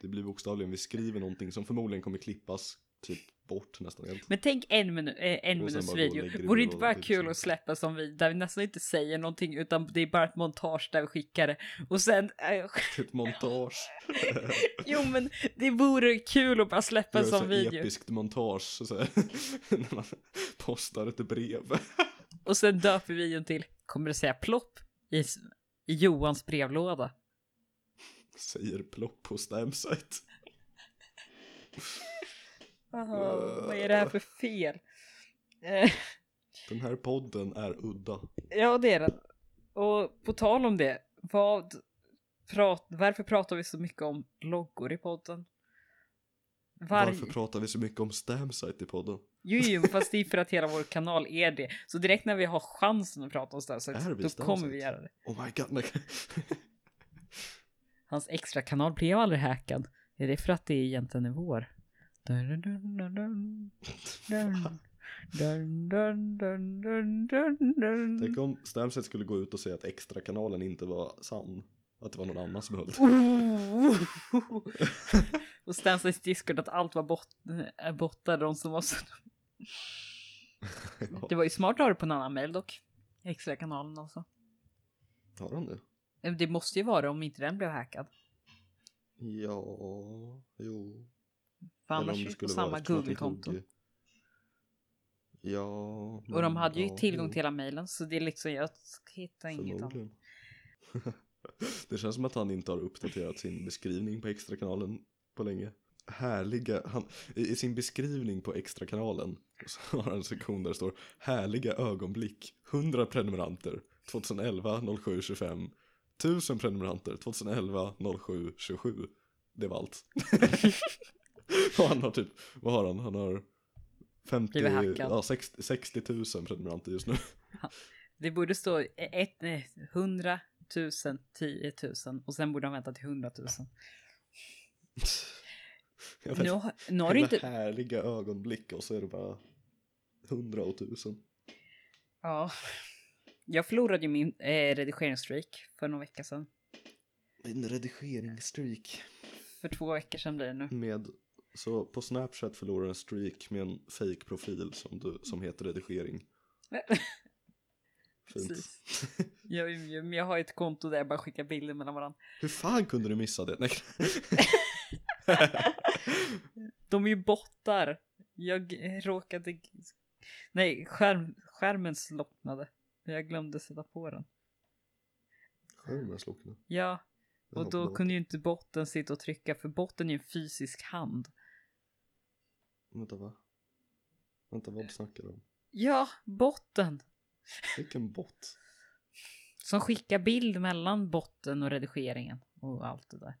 Det blir bokstavligen, vi skriver någonting som förmodligen kommer klippas typ bort nästan helt. Men tänk en, minu eh, en minuts video. Vore det inte bara det kul att släppa som vi, där vi nästan inte säger någonting utan det är bara ett montage där vi skickar det. Och sen, eh, Ett montage. jo men det vore kul att bara släppa Gör så video. episkt montage så när man postar ett brev. Och sen döper vi videon till, kommer det säga plopp i, i Johans brevlåda? Säger plopp på Stamsite. Aha, vad är det här för fel? Eh, Den här podden är udda. ja det är den. Och på tal om det, vad prat, varför pratar vi så mycket om loggor i podden? Varje... Varför pratar vi så mycket om Stamsite i podden? Jo, jo, fast det är för att hela vår kanal är det. Så direkt när vi har chansen att prata om Stamsite, då Stamsite? kommer vi göra det. Oh my god. Hans extra kanal blev aldrig hackad. Är det för att det egentligen är vår? Dun, dun, dun, dun, dun. Dun. Dun, dun, dun, dun, dun, dun. Tänk om Stamsite skulle gå ut och säga att extra kanalen inte var sann. Att det var någon annan som höll det. Oh. Och Stansites Discord att allt var äh, bottar, de som var så... Det var ju smart att ha det på en annan mail dock. Extra kanalen alltså. Har han det? Eh, Det måste ju vara om inte den blev hackad. Ja, jo. För Eller annars är det på samma Google-konto. tog- Ja. Och de hade ju ja, tillgång till hela mailen så det är liksom, jag hittar inget annat. Det känns som att han inte har uppdaterat sin beskrivning på extrakanalen på länge. Härliga, han, i, i sin beskrivning på extrakanalen så har han en sektion där det står Härliga ögonblick, 100 prenumeranter, 2011 07 25 1000 prenumeranter, 2011 07 27 Det var allt. Och han har typ, vad har han? Han har 50, Blivit hackad. ja, 60, 60 000 prenumeranter just nu. Det borde stå ett, nej, 100 000, 10 000 och sen borde han vänta till 100 000. Jag vet Nu, har- nu har Jävla inte... härliga ögonblick och så är det bara hundra och tusen. Ja. Jag förlorade ju min eh, redigeringsstreak för några veckor sedan. En redigeringsstreak. För två veckor sedan blir det nu. Med, så på Snapchat förlorar en streak med en fake profil som, du, som heter redigering. Fint. Jag, jag, jag har ett konto där jag bara skickar bilder mellan varandra. Hur fan kunde du missa det? Nej. De är ju bottar. Jag råkade... Nej, skärm, skärmen slocknade. Jag glömde sätta på den. Skärmen slocknade. Ja, och då kunde ju inte botten sitta och trycka för botten är ju en fysisk hand. Vänta va? Vänta vad snackar du om? Ja, botten. Vilken bot? Som skickar bild mellan botten och redigeringen och allt det där.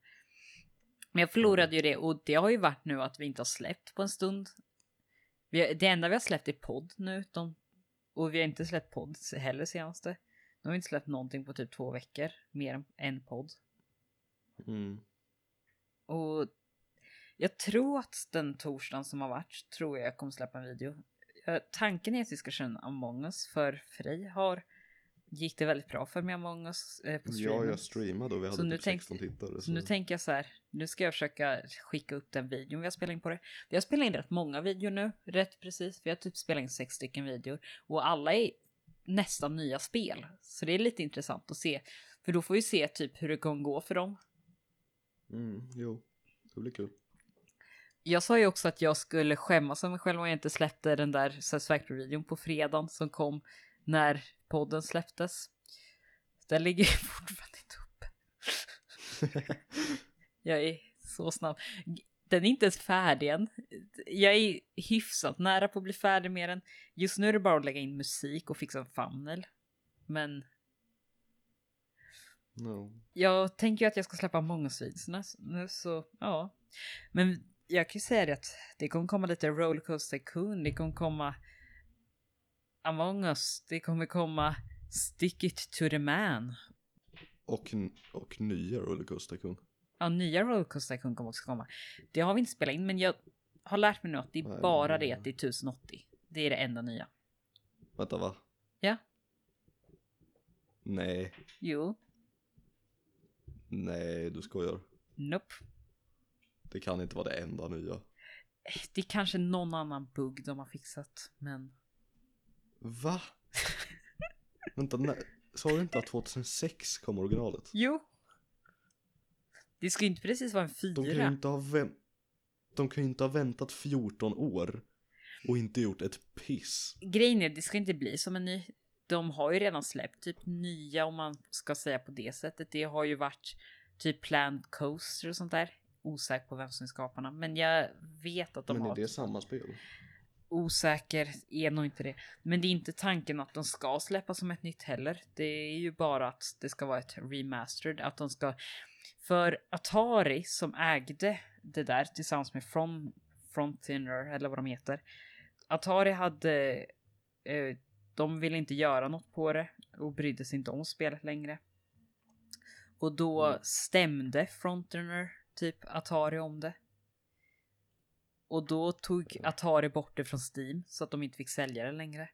Men jag förlorade ju det och det har ju varit nu att vi inte har släppt på en stund. Vi det enda vi har släppt är podd nu. De, och vi har inte släppt podd heller senaste. Nu har vi inte släppt någonting på typ två veckor. Mer än en podd. Mm. Och jag tror att den torsdagen som har varit tror jag jag kommer släppa en video. Eh, Tanken är att vi ska köra en Among us för Frej har gick det väldigt bra för mig Among us eh, på Ja, streamen. jag streamade och vi Så hade nu typ tänk- 16 tittare. Så nu tänker jag så här, nu ska jag försöka skicka upp den videon vi har spelat in på det. Vi har spelat in rätt många videor nu, rätt precis. Vi har typ spelat in sex stycken videor och alla är nästan nya spel. Så det är lite intressant att se, för då får vi se typ hur det kommer gå för dem. Mm, jo, det blir kul. Jag sa ju också att jag skulle skämmas av mig själv om jag inte släppte den där Satisfactory-videon på fredagen som kom när podden släpptes. Den ligger fortfarande inte uppe. Jag är så snabb. Den är inte ens färdig än. Jag är hyfsat nära på att bli färdig med den. Just nu är det bara att lägga in musik och fixa en thumbnail. Men No. jag tänker ju att jag ska släppa många videorna nu så ja. Men jag kan ju säga det att det kommer komma lite Rollercoaster Tycoon, det kommer komma Among us, det kommer komma Stick it to the man. Och, och nya Rollercoaster Tycoon. Ja, nya Rollercoaster Tycoon kommer också komma. Det har vi inte spelat in, men jag har lärt mig nu att det är Nej, bara men- det att det är 1080. Det är det enda nya. Vänta va? Ja, Nej, jo, nej du skojar. nope. Det kan inte vara det enda nya. Det är kanske någon annan bugg de har fixat, men Va? Vänta, nej. Sa du inte att 2006 kom originalet? jo. Det ska ju inte precis vara en De kan ju fyra. inte ha, vänt... De kan ju inte ha väntat 14 år och inte gjort ett piss. Grejen är, det ska inte bli som en ny. De har ju redan släppt typ nya om man ska säga på det sättet. Det har ju varit typ Planned Coaster och sånt där. Osäker på vem som är skaparna, men jag vet att de Men har är det samma spel? osäker är nog inte det. Men det är inte tanken att de ska släppa som ett nytt heller. Det är ju bara att det ska vara ett remastered. Att de ska... För Atari som ägde det där tillsammans med From, Frontier eller vad de heter. Atari hade... Eh, de ville inte göra något på det och brydde sig inte om spelet längre. Och då Mm. stämde Frontier typ Atari om det. Och då tog Atari bort det från Steam så att de inte fick sälja det längre.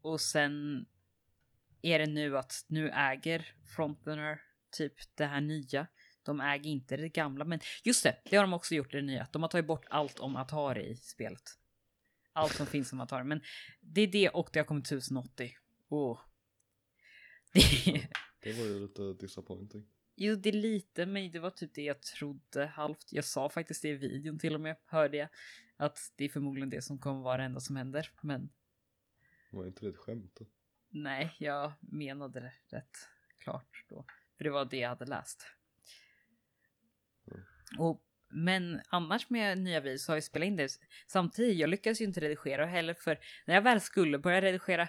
Och sen är det nu att nu äger Frontener typ det här nya. De äger inte det gamla, men just det, det har de också gjort i det nya. De har tagit bort allt om Atari i spelet. Allt som finns om Atari, men det är det och det har kommit 1080. Åh. Det, Det var ju lite disappointing. Jo, det är lite, men det var typ det jag trodde halvt. Jag sa faktiskt det i videon till och med, hörde jag. Att det är förmodligen det som kommer vara det enda som händer. Men Var inte det ett skämt? då? nej, jag menade det rätt klart då. För det var det jag hade läst. Och, men annars med nya videos så har jag spelat in det. Samtidigt, jag lyckades ju inte redigera heller för när jag väl skulle börja redigera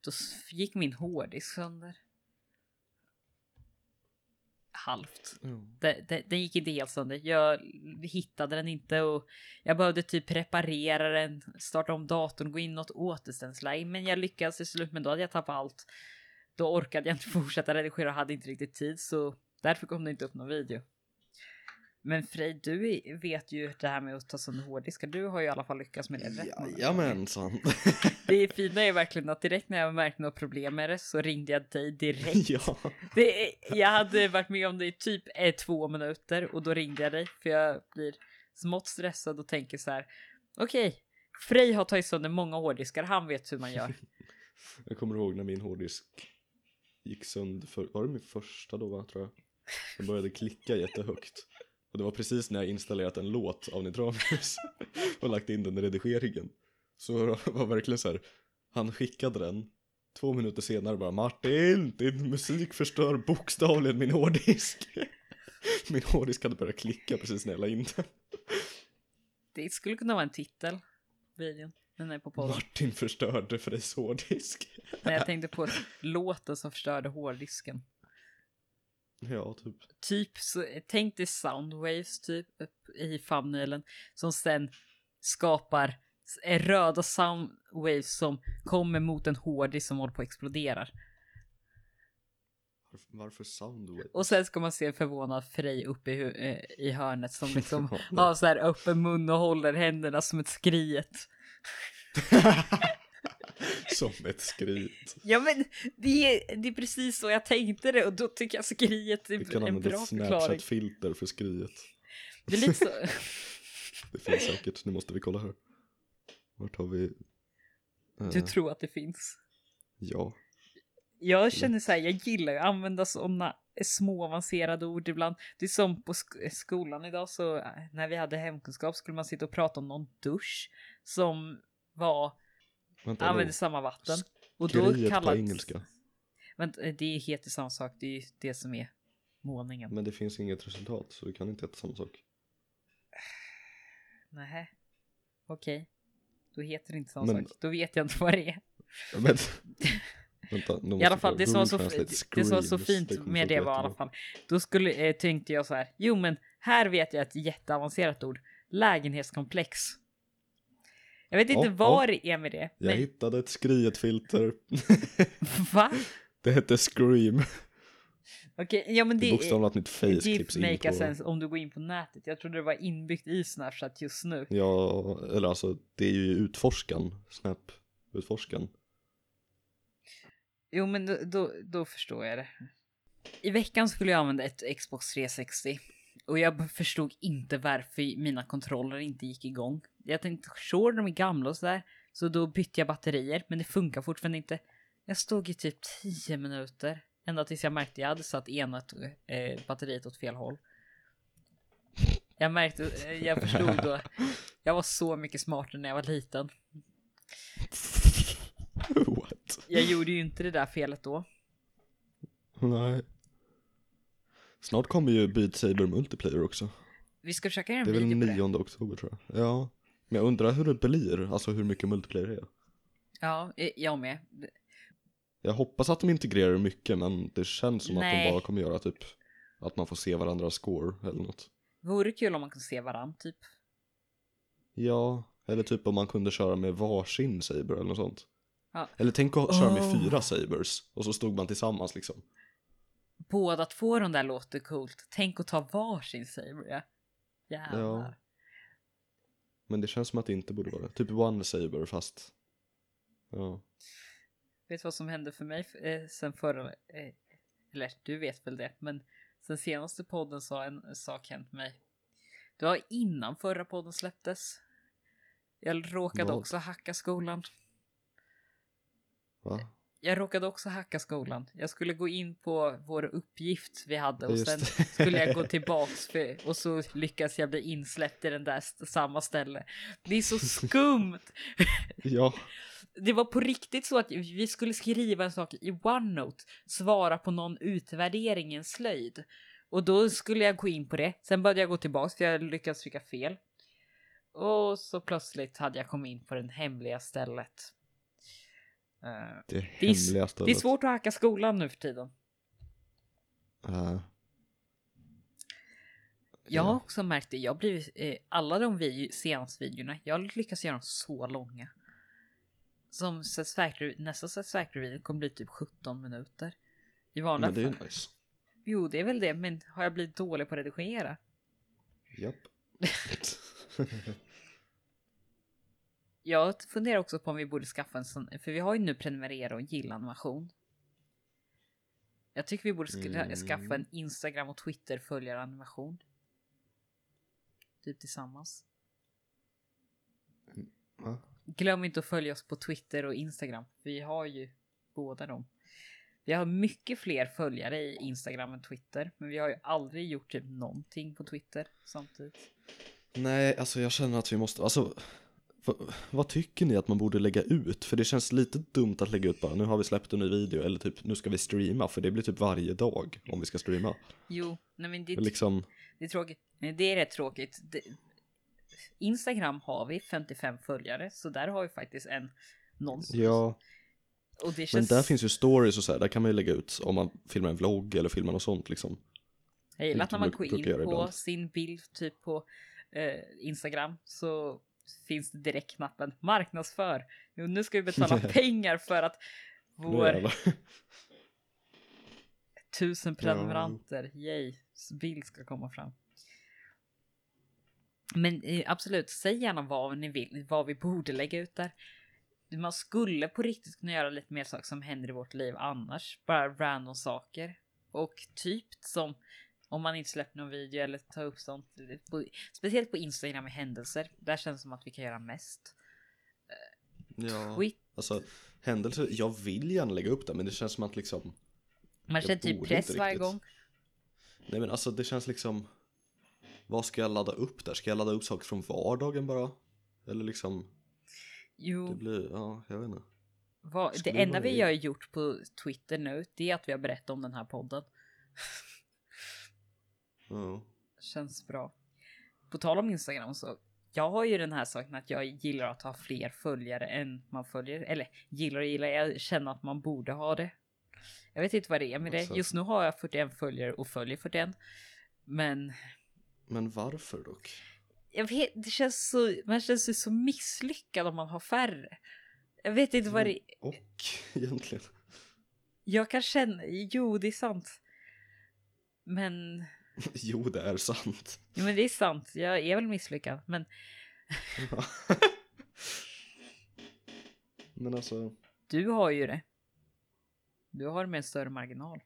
då gick min hårddisk sönder. Halvt. Ja. Den, gick inte helt sönder. Jag hittade den inte och jag behövde typ reparera den, starta om datorn, gå in något återställningsläge. Men jag lyckades till slut, men då hade jag tappat allt. Då orkade jag inte fortsätta redigera och hade inte riktigt tid så därför kom det inte upp någon video. Men Frej, du vet ju det här med att ta sönder hårddiskar. Du har ju i alla fall lyckats med det. Jajamensan. Det fina är verkligen att direkt när jag märkte något problem med det så ringde jag dig direkt. ja. Det, jag hade varit med om det i typ eh, två minuter och då ringde jag dig för jag blir smått stressad och tänker så här. Okej, Frej har tagit sönder många hårddiskar, han vet hur man gör. Jag kommer ihåg när min hårddisk gick sönder, för, var det min första då va, tror jag? Den började klicka jättehögt. Och det var precis när jag installerat en låt av Nitramus och lagt in den i redigeringen. Så det var verkligen så här, han skickade den, två minuter senare bara Martin, din musik förstör bokstavligen min hårddisk. Min hårddisk hade börjat klicka precis när jag la in den. Det skulle kunna vara en titel. Videon. Den är på podden. Martin förstörde Frejs hårddisk. Men jag tänkte på låten som förstörde hårddisken. Ja, typ. Typ, så, tänk dig soundwaves typ i thumbnailen som sen skapar röda soundwaves som kommer mot en hårddisk som håller på att explodera. Varför, varför Soundwave? Och sen ska man se en förvånad Frej uppe i, eh, i hörnet som liksom har så här öppen mun och håller händerna som ett skriet. Som ett skryt. Ja men det är, det är precis så jag tänkte det och då tycker jag skriet är Vi kan en använda bra ett förklaring. Snapchat-filter för skryet. Det är lite så. Det finns säkert, nu måste vi kolla här. Vart har vi? Du Eh, tror att det finns. Ja. Jag känner så här, jag gillar att använda sådana små avancerade ord ibland. Det är som på sk- skolan idag så eh, när vi hade hemkunskap skulle man sitta och prata om någon dusch som var, Vänta, använde vadå? samma vatten. Och då Skriet på engelska. Vänta, det heter samma sak, det är ju det som är målningen. Men det finns inget resultat så det kan inte heta samma sak. Nähä. Okej. Då heter det inte samma Men- sak. Då vet jag inte vad det är. Men, vänta, I alla fall, det som, var så, det som var så fint med det var i alla fall. Då skulle, eh, tänkte jag så här. Jo, men här vet jag ett jätteavancerat ord. Lägenhetskomplex. Jag vet inte Ja, vad det är med det. Jag Men, hittade ett skriet-filter. va? det hette Scream. Okej, ja men Det är det, bokstavligt att mitt face klipps in på. sense om du går in på nätet. Jag trodde det var inbyggt i Snapchat just nu. Ja, eller alltså det är ju utforskan. Snap, utforskan. Jo, men då, då, då förstår jag det. I veckan skulle jag använda ett Xbox 360 och jag förstod inte varför mina kontroller inte gick igång. Jag tänkte, sure, de är gamla och sådär, så då bytte jag batterier, men det funkar fortfarande inte. Jag stod i typ 10 minuter ända tills jag märkte jag hade satt ena eh, batteriet åt fel håll. Jag märkte, eh, jag förstod då. Jag var så mycket smartare när jag var liten. What? Jag gjorde ju inte det där felet då. Nej. Snart kommer ju Beat Saber Multiplayer också. Vi ska försöka göra en Det är väl video på det. 9 oktober tror jag. Ja. Men jag undrar hur det blir, alltså hur mycket multiplayer det är. Ja, jag med. Jag hoppas att de integrerar mycket men det känns som att Nej. de bara kommer göra typ att man får se varandras score eller något. Vore kul om man kunde se varann, typ. Ja, eller typ om man kunde köra med varsin saber eller något sånt. Ja. Eller tänk att köra med Oh. fyra sabers och så stod man tillsammans liksom. Båda två de där låter coolt. Tänk att ta varsin saber, ja. Jävlar. Ja. Men det känns som att det inte borde vara det. Typ one saber fast. Ja. Vet du vad som hände för mig eh, sen förra... Eh, eller du vet väl det, men sen senaste podden sa en sak hänt mig. Det var innan förra podden släpptes. Jag råkade Vad? också hacka skolan. Va? Jag råkade också hacka skolan. Jag skulle gå in på vår uppgift vi hade och Just sen skulle jag gå tillbaks för, och så lyckas jag bli insläppt i den där st- samma ställe. Det är så skumt! Ja. Det var på riktigt så att vi skulle skriva en sak i OneNote, svara på någon utvärdering i en slöjd. Och då skulle jag gå in på det, sen började jag gå tillbaks för jag lyckades trycka fel. Och så plötsligt hade jag kommit in på det hemliga stället. Eh, Det, Det är det är svårt att hacka skolan nu för tiden. Äh, Jag har också märkt det. Jag blivit, eh, alla de vi, senaste videorna, jag lyckas göra dem så långa. Som Satisfactory, nästa Satisfactory-video kommer bli typ 17 minuter. I vanliga men det är fall. ju nice. Jo, det är väl det, men har jag blivit dålig på att redigera? Japp. Jag funderar också på om vi borde skaffa en sån, för vi har ju nu prenumerera och gilla animation. Jag tycker vi borde sk- Mm. skaffa en Instagram och Twitter följar animation. Typ tillsammans. Va? glöm inte att följa oss på Twitter och Instagram. Vi har ju båda dem. Vi har mycket fler följare i Instagram än Twitter, men vi har ju aldrig gjort typ någonting på Twitter samtidigt. Nej, alltså jag känner att vi måste, alltså vad, vad tycker ni att man borde lägga ut? För det känns lite dumt att lägga ut bara, nu har vi släppt en ny video eller typ nu ska vi streama, för det blir typ varje dag om vi ska streama. Jo, nej men det, Men liksom, det är tråkigt. Det är rätt tråkigt. Det, Instagram har vi 55 följare, så där har vi faktiskt en någonstans. ja, Och det men känns... där finns ju stories och så här, där kan man ju lägga ut om man filmar en vlogg eller filmar något sånt liksom. Jag gillar att när man går in på ibland. sin bild typ på eh, Instagram så finns det direkt knappen marknadsför. Jo, nu ska vi betala pengar för att vår tusen prenumeranter, yay, bild ska komma fram. Men eh, absolut, säg gärna vad ni vill, vad vi borde lägga ut där. Man skulle på riktigt kunna göra lite mer saker som händer i vårt liv annars. Bara random saker. Och typ som om man inte släpper någon video eller tar upp sånt. På, speciellt på Instagram med händelser. Där känns det som att vi kan göra mest. Ja, Skit. alltså händelser, jag vill gärna lägga upp det men det känns som att liksom Man känner typ press varje gång. Nej men alltså det känns liksom Vad ska jag ladda upp där? Ska jag ladda upp saker från vardagen bara? Eller liksom Jo. Det blir, ja jag vet inte Vad, det enda vi har gjort på Twitter nu, det är att vi har berättat om den här podden. Ja, Känns bra. På tal om Instagram så, jag har ju den här saken att jag gillar att ha fler följare än man följer. Eller gillar och gillar, jag känner att man borde ha det. Jag vet inte vad det är med det. Alltså- Just nu har jag 41 följare och följer 41. Men Men varför dock? jag vet, det känns så, man känns ju så misslyckad om man har färre. Jag vet inte vad det Och egentligen Jag kan känna, jo det är sant. Men, Jo det är sant jo, men det är sant, jag är väl misslyckad. Men Men alltså du har ju det. Du har det med en större marginal.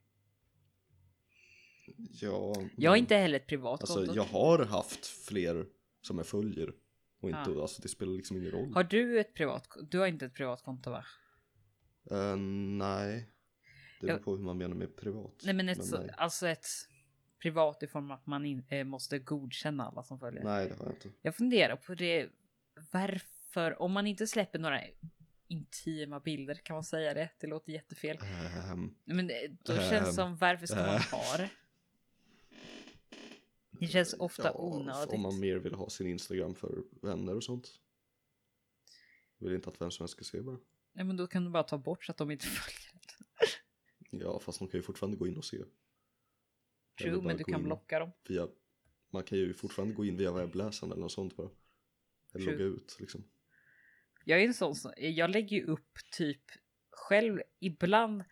Ja Jag har men- inte heller ett privat Alltså konto. jag har haft fler som jag följer Och inte, alltså det spelar liksom ingen roll Har du ett privat Du har inte ett privat konto va? Eh, Nej Det beror på hur man menar med privat Nej men ett, så, nej. alltså ett privat i form av att man in, eh, måste godkänna alla som följer. nej det har jag inte Jag funderar på det. Varför, om man inte släpper några intima bilder, kan man säga det? Det låter jättefel. Ehm, Men eh, då Ehm, känns det som, varför ska man äh. ha det? Det känns ofta ja, onödigt. Om man mer vill ha sin Instagram för vänner och sånt Vill inte att vem som helst ska se bara Nej men då kan du bara ta bort så att de inte följer. Ja fast de kan ju fortfarande gå in och se True, men du kan blocka dem. via Man kan ju fortfarande gå in via webbläsaren eller något sånt bara Eller True. logga ut liksom Jag är en sån som, jag lägger ju upp typ själv ibland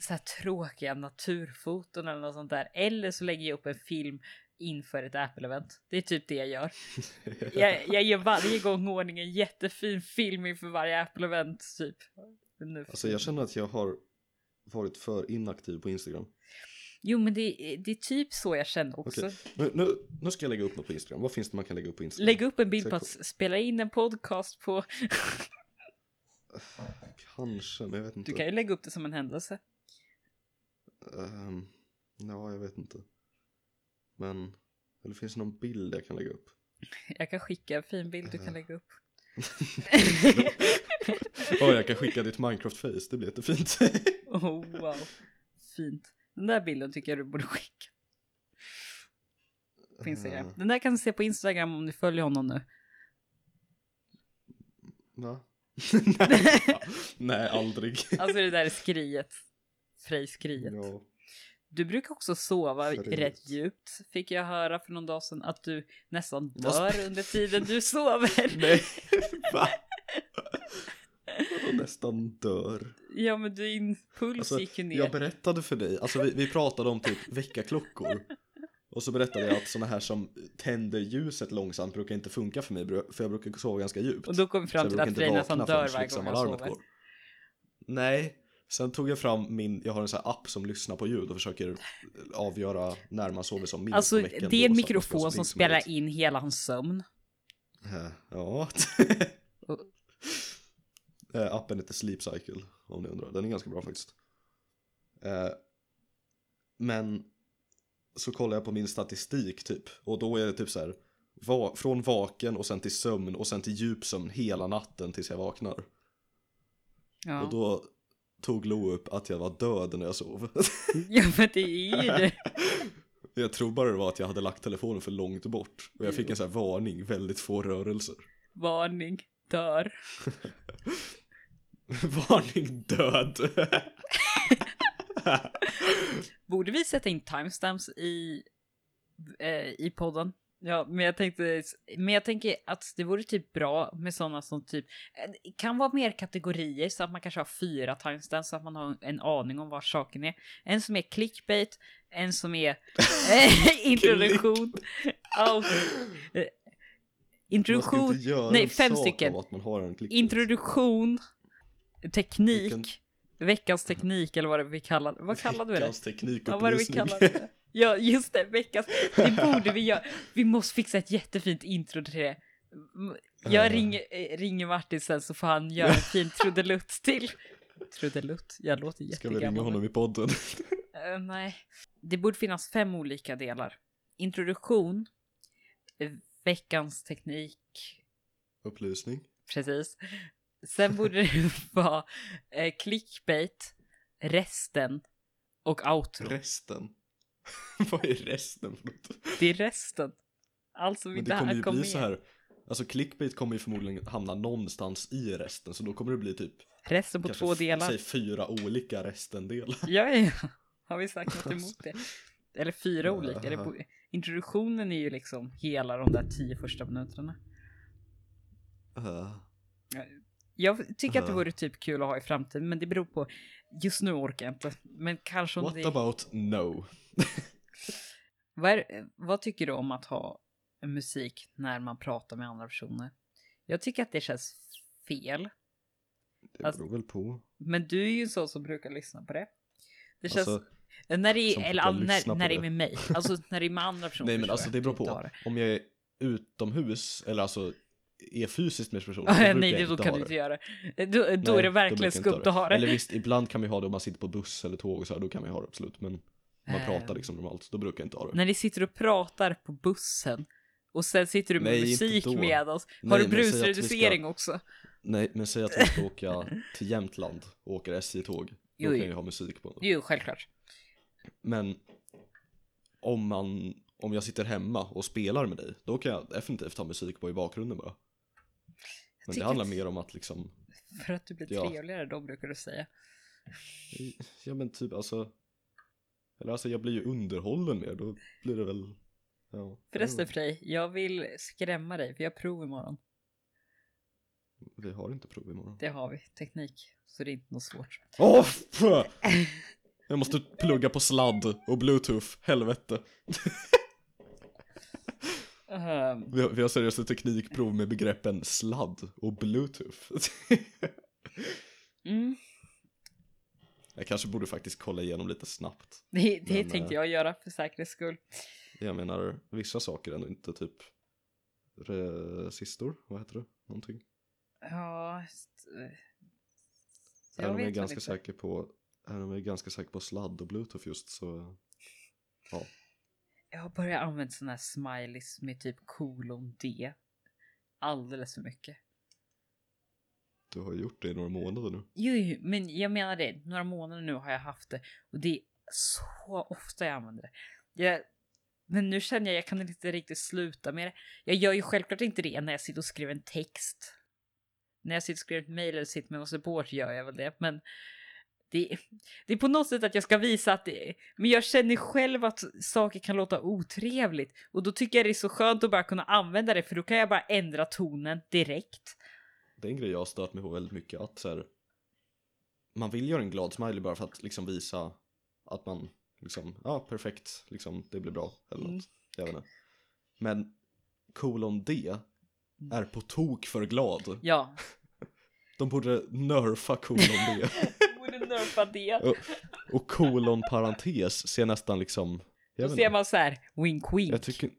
så här tråkiga naturfoton eller något sånt där. Eller så lägger jag upp en film inför ett Apple-event. Det är typ det jag gör. Jag, jag ger varje gång ordning en jättefin film inför varje Apple-event typ. Nu Alltså jag känner att jag har varit för inaktiv på Instagram Jo men det, det är typ så jag känner också. Okej, nu, nu, nu ska jag lägga upp något på Instagram Vad finns det man kan lägga upp på Instagram? Lägg upp en bild på att spela in en podcast på... Kanske, men jag vet inte Du kan ju lägga upp det som en händelse. Ehm, Ja, jag vet inte Men Eller finns det någon bild jag kan lägga upp? Jag kan skicka en fin bild du kan lägga upp. Åh, jag kan skicka ditt Minecraft-face, det blir jättefint Oh wow. Fint. Den där bilden tycker jag du borde skicka. På Instagram. Eh, Den där kan du se på Instagram om du följer honom nu. Va? Nej, fan. Nej, aldrig Alltså det där är skriet. Frej-skriet. ja. Du brukar också sova Seriöst. rätt djupt. Fick jag höra för någon dag sedan att du nästan dör under tiden du sover. Nej, va? Vadå nästan dör? Ja men din puls Alltså, gick ju ner. jag berättade för dig, alltså vi, vi pratade om typ väckarklockor Och så berättade jag att såna här som tänder ljuset långsamt brukar inte funka för mig För jag brukar sova ganska djupt Och då kom vi fram till att Frej nästan dör varje liksom gång jag sover. går. Nej, sen tog jag fram min, jag har en sån här app som lyssnar på ljud och försöker avgöra när man sover som minst Alltså det är en mikrofon som spelar in hela hans sömn. Ja, Och Eh, appen heter Sleep Cycle, om ni undrar. Den är ganska bra faktiskt. Eh, men så kollar jag på min statistik typ. Och då är det typ så här. Va från vaken och sen till sömn och sen till djupsömn hela natten tills jag vaknar. Ja. Och då tog Lo upp att jag var död när jag sov. ja, men det är ju det. jag tror bara det var att jag hade lagt telefonen för långt bort. Och jag fick en sån här varning, väldigt få rörelser. Varning, dör. varning, död. Borde vi sätta in timestamps i, eh, i podden? Ja, men jag tänkte, men jag tänker att det vore typ bra med sådana som typ, eh, kan vara mer kategorier så att man kanske har fyra timestamps så att man har en aning om var saken är. En som är clickbait, en som är eh, introduktion. oh, introduktion, nej, fem stycken. Introduktion, teknik, Vilken- veckans teknik eller vad det vi kallar Vad kallade vi det? Veckans Ja, vad det vi teknikupplysning. kallar det? Ja, just det, veckans. Det borde vi göra. Vi måste fixa ett jättefint intro till det. Jag Ja. ringer, eh, ringer Martin sen så får han göra en fin trudelutt till. Trudelutt? Jag låter Ska vi jättegammal. ringa honom i podden? Eh, nej. Det borde finnas fem olika delar. Introduktion, eh, veckans teknik, Upplysning. precis. Sen borde det vara eh, clickbait, resten och outro. Resten. Vad är resten för något? Det är resten. Alltså vi Men inte kommer ju kom bli med. så här. Alltså clickbait kommer ju förmodligen hamna någonstans i resten. Så då kommer det bli typ Resten på två delar. Säg fyra olika restendelar. Ja, ja, ja. Har vi sagt något emot det? Eller fyra olika. Jaha. bo- Introduktionen är ju liksom hela de där tio första minuterna. Uh, Jag tycker att det Ja. vore typ kul att ha i framtiden, men det beror på. Just nu orkar jag inte. Men kanske om what det... about no? Vad, är, vad tycker du om att ha musik när man pratar med andra personer? Jag tycker att det känns fel. Det Alltså- beror väl på. Men du är ju en sån som brukar lyssna på det. Det känns... Alltså, när det är, eller när, när det är med mig. Alltså när det är med andra personer. nej men alltså det beror på. det. Om jag är utomhus eller alltså är fysiskt med personer. Ah, nej, det, då kan du inte göra det. Då, då Nej, är det verkligen skumt att ha det. Eller visst, ibland kan vi ha det om man sitter på buss eller tåg och så här, då kan vi ha det absolut. Men om man pratar liksom normalt, då brukar jag inte ha det. När ni sitter och pratar på bussen och sen sitter du med Nej, musik med oss. Har Nej, du vi brusreducering också? Nej, men säg att vi ska åka till Jämtland och åker SJ-tåg. Då Jo, kan jag ha musik på. Jo, självklart. Men om man, om jag sitter hemma och spelar med dig, då kan jag definitivt ha musik på i bakgrunden bara. Men det handlar mer om att liksom, För att du blir Ja. trevligare då brukar du säga. ja men typ alltså, eller alltså jag blir ju underhållen mer, då blir det väl, ja. Förresten jag Frej, jag vill skrämma dig. Vi har prov imorgon. Vi har inte prov imorgon. Det har vi. Teknik. Så det är inte något svårt. Åh! pff! jag måste plugga på sladd och bluetooth, helvete. Ehm, Vi har, vi har seriöst ett teknikprov med begreppen sladd och bluetooth. mm, jag kanske borde faktiskt kolla igenom lite snabbt. det det Men, tänkte eh, jag göra för säkerhets skull. Jag menar, vissa saker är ändå inte typ resistor, vad heter det? Någonting. Ja, eh, Även om jag är ganska inte. säker på, även om jag är ganska säker på sladd och bluetooth just så, ja. Jag har börjat använda sådana här smileys med typ kolon D. Alldeles för mycket. Du har gjort det i några månader nu. Jo, jo, men jag menar det. Några månader nu har jag haft det och det är så ofta jag använder det. Jag, men nu känner jag jag kan inte riktigt sluta med det. Jag gör ju självklart inte det när jag sitter och skriver en text. När jag sitter och skriver ett mejl eller sitter med någon support gör jag väl det, men det, det är på något sätt att jag ska visa att det men jag känner själv att saker kan låta otrevligt och då tycker jag det är så skönt att bara kunna använda det för då kan jag bara ändra tonen direkt. Det är en grej jag har stört mig på väldigt mycket, att så här, man vill göra en glad smiley bara för att liksom visa att man liksom, ja perfekt, liksom det blir bra eller något. Mm. Jag vet inte. Men kolon D är på tok för glad. Ja, De borde nerfa kolon D. nerfa det. och, och kolon parentes ser nästan liksom, Då ser man så här, wink wink. Jag tycker,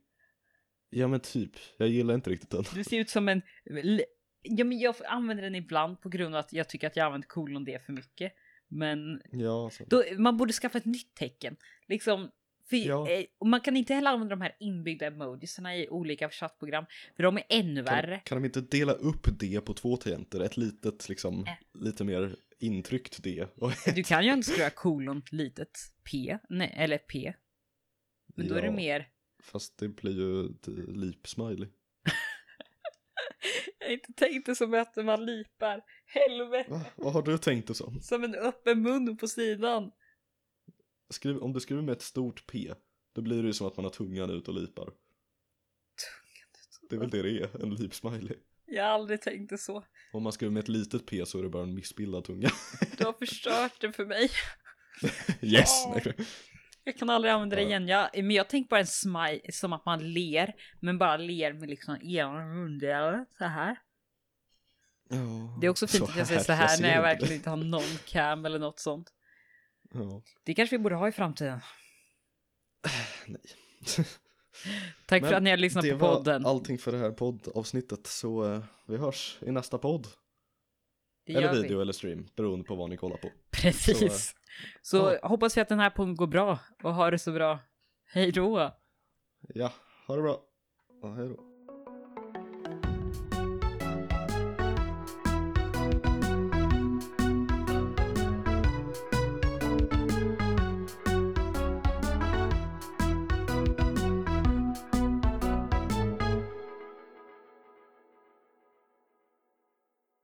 ja men typ, jag gillar inte riktigt den. Du ser ut som en Ja, men jag använder den ibland på grund av att jag tycker att jag använder kolon det för mycket. Men Ja, alltså. då, man borde skaffa ett nytt tecken. Liksom, för, Ja. eh, man kan inte heller använda de här inbyggda emojisarna i olika chattprogram, för de är ännu värre. Kan, kan de inte dela upp det på två tangenter? Ett litet, liksom, Äh. lite mer intryckt det. Och Du kan ju inte skriva kolon litet p, nej, eller p. Men då är det mer, Fast det blir ju ett lip-smiley. jag har inte tänkt det som att man lipar. Helvete, Va? Vad har du tänkt det som? som en öppen mun på sidan. Skriv, om du skriver med ett stort P, då blir det ju som att man har tungan ut och lipar. Det är väl det det är, en lip-smiley. Jag har aldrig tänkt det så. Om man skriver med ett litet P så är det bara en missbildad tunga. Du har förstört det för mig. yes! Nej. Jag kan aldrig använda det igen. Jag, men jag tänker bara en smile som att man ler, men bara ler med liksom ena mundelar så här. Ja, Det är också fint att jag säger så här ser när jag verkligen det. inte har någon cam eller något sånt. Ja, Det kanske vi borde ha i framtiden. nej. Tack Men för att ni har lyssnat det på var podden. allting för det här poddavsnittet så eh, vi hörs i nästa podd. Det eller gör vi. video eller stream, beroende på vad ni kollar på. Precis. Så, ja. hoppas vi att den här podden går bra och ha det så bra. Hej då! Ja, ha det bra. Ja, hej då.